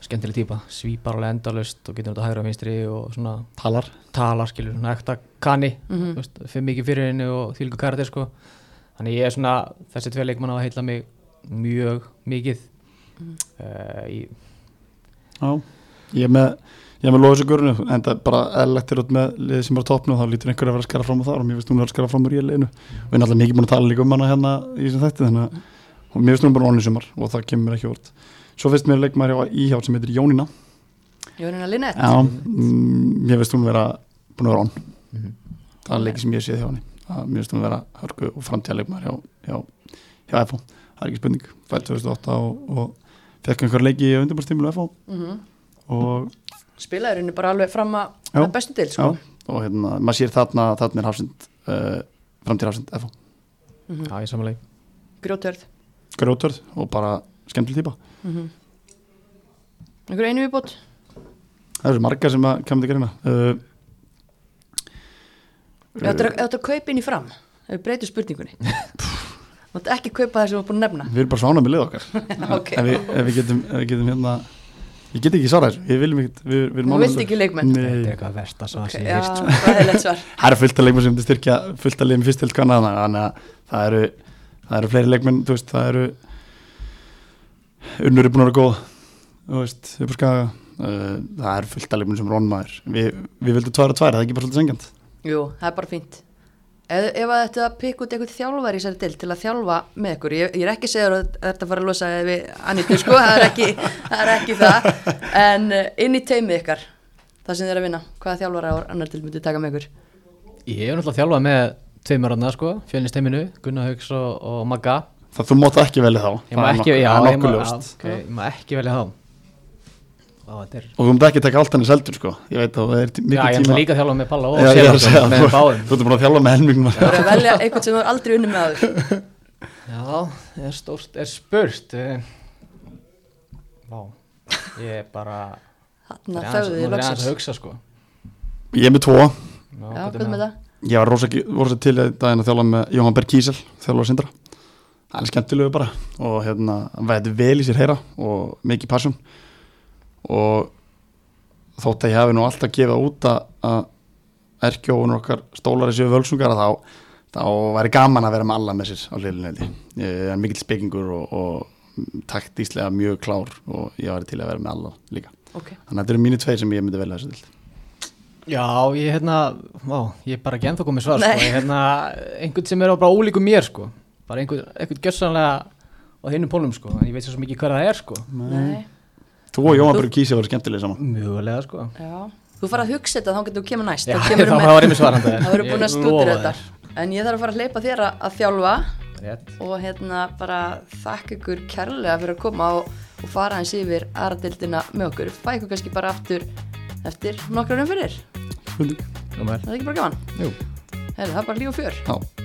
S2: skemmtileg típa, svípar alveg endalust og getur þetta hægra og vinstri og svona
S3: talar
S2: talar skilur, svona ekta kanni mm
S1: Mhm.
S2: -hmm. fyrir mikið fyrir henni og þýlgu karakter sko. þannig ég er svona þessi tvei leikmann á að heilla mig mjög mikið
S1: Mhm.
S2: uh, í,
S3: Já, ég er með ég er með loðis í görunu, en það er bara eðlilegt er út með liðið sem er á toppnu og þá lítur einhver að vera að skara fram á þar og mér finnst hún að vera að skara fram úr í liðinu og við erum alltaf mikið búin að tala líka um hana hérna í þessum þætti þannig að og mér finnst hún bara onni sumar og það kemur mér ekki vort svo finnst mér leikmæri á íhjátt sem heitir Jónína.
S1: Jónina Linett
S3: Já, mm, mér finnst hún vera búin að vera on.
S2: Mhm.
S3: það er leikið sem ég séð hjá henni. Að mér finnst hún vera hörku og framtíða leikmæri hjá, hjá, hjá FH það er ekki spurning, fælt 2008 og, og fekk einhver leiki í undirbúrstímilu FH
S1: mm
S3: og
S1: spilaður henni bara alveg fram að bestu til sko.
S3: Og hérna, maður sér þarna þarna er hafsind uh, framtíð hafsind FH,
S1: mm
S2: já, ég samanlega
S1: grjótörð
S3: grjótörð og bara skemmtileg típa
S1: mm einhver einu viðbót?
S3: Það eru margar sem að kemur til greina. Uh,
S1: þetta er að kaupa inn í fram ef við breytum spurningunni. Þú mátt ekki kaupa það sem þú er búin að nefna.
S3: Við erum bara svánað með lið okkar.
S1: Ok,
S3: ef, við, ef, við getum, ef við getum hérna ég get ekki svara þessu, við viljum ekkert við, við erum
S1: þú vilt ekki leikmenn.
S2: Þetta er
S3: Nei,
S2: eitthvað versta sem
S1: ok,
S2: okay, ég sko.
S1: það er leitt svar.
S3: Það eru fullt af leikmenn sem styrkja fullt af liðum fyrst til hvaðna þannig að það eru það eru fleiri leikmenn, þú veist, það eru unnur er búin að vera góð þú veist, upp á skaga. Uh, það eru fullt af leikmenn sem rónmaður við, við vildum tværa tværa, það er ekki bara svolítið sengjant
S1: jú, það er bara fínt. Ef, ef að þetta pikk út eitthvað þjálfari í þessari dild til að þjálfa með ykkur ég, ég er ekki segður að þetta fara að losa við Annitu sko, það er ekki það, er ekki það. en uh, inn í teimið ykkar það sem þið er að vinna, hvaða þjálfara á annar dild myndi taka með ykkur?
S2: Ég hef náttúrulega þjálfað með tveimur rannar sko, fjölnisteiminu, Gunnar Hauks og, og Magga
S3: það þú mátt ekki velja þá.
S2: Ég má
S3: Það
S2: ekki, já,
S3: það
S2: já, okay, ekki velja þá. Þetta er
S3: og þú mútt ekki taka allt henni seldur sko. Ég veit að það er tí-
S2: Já,
S3: mikið
S2: ég
S3: tíma.
S2: líka þjálfa með Palla og
S3: Já, er
S2: með
S3: þú- þú búin að þjálfa með helmingum
S1: Það er að velja eitthvað sem þú aldrei unni með aður
S2: Já, það er stórt, er spurt eh, Vá, ég er bara
S1: Þannig að þauðið í
S2: er hugsa sko.
S3: Ég er með tvo,
S1: Já, hvað með það?
S3: ég var rosa, til í daginn að þjálfa með Jóhann Berg Kísel þjálfa Sindra, hann er skemmtilegu bara og hérna, hann væði vel í sér heyra og mikið passion. Og þótt að ég hafi nú alltaf gefið út að, að erkjóðunur okkar stólar þessu völsungar að þá, þá væri gaman að vera með alla með sér á hliðlinni ég. Er mikill spekingur og, og taktíslega mjög klár og ég væri til að vera með alla líka.
S1: Ok,
S3: þannig að þetta eru mínu tveir sem ég myndi velja þessu til
S2: Já, ég hérna, vá, ég er bara ekki ennþá komið svar sko, ég hérna, einhvern sem er á bara ólíku mér sko, bara einhvern, einhvern gjössanlega á hinnum pólum sko, en ég veit svo mikið hvað það er sko,
S1: nei,
S3: Þú og Jóhann Berg Kísel verður skemmtilega saman.
S2: Mjögulega sko.
S1: já. Þú fara að hugsa þetta þá getur þú kemur næst.
S2: Já,
S1: Þá
S2: þá var ég með svarandi.
S1: Það verður búin að stútir þetta. En ég þarf að fara að hleypa þér að, þjálfa.
S2: Rétt.
S1: og hérna bara þakka ykkur kærlega fyrir að koma og, og fara eins yfir aðradildina með okkur. Fæ ykkur kannski bara aftur eftir
S3: Spurning.
S2: Númer.
S1: það er ekki bara gaman?
S2: Jú.
S1: Heru, það er bara líf og fjör.
S3: Já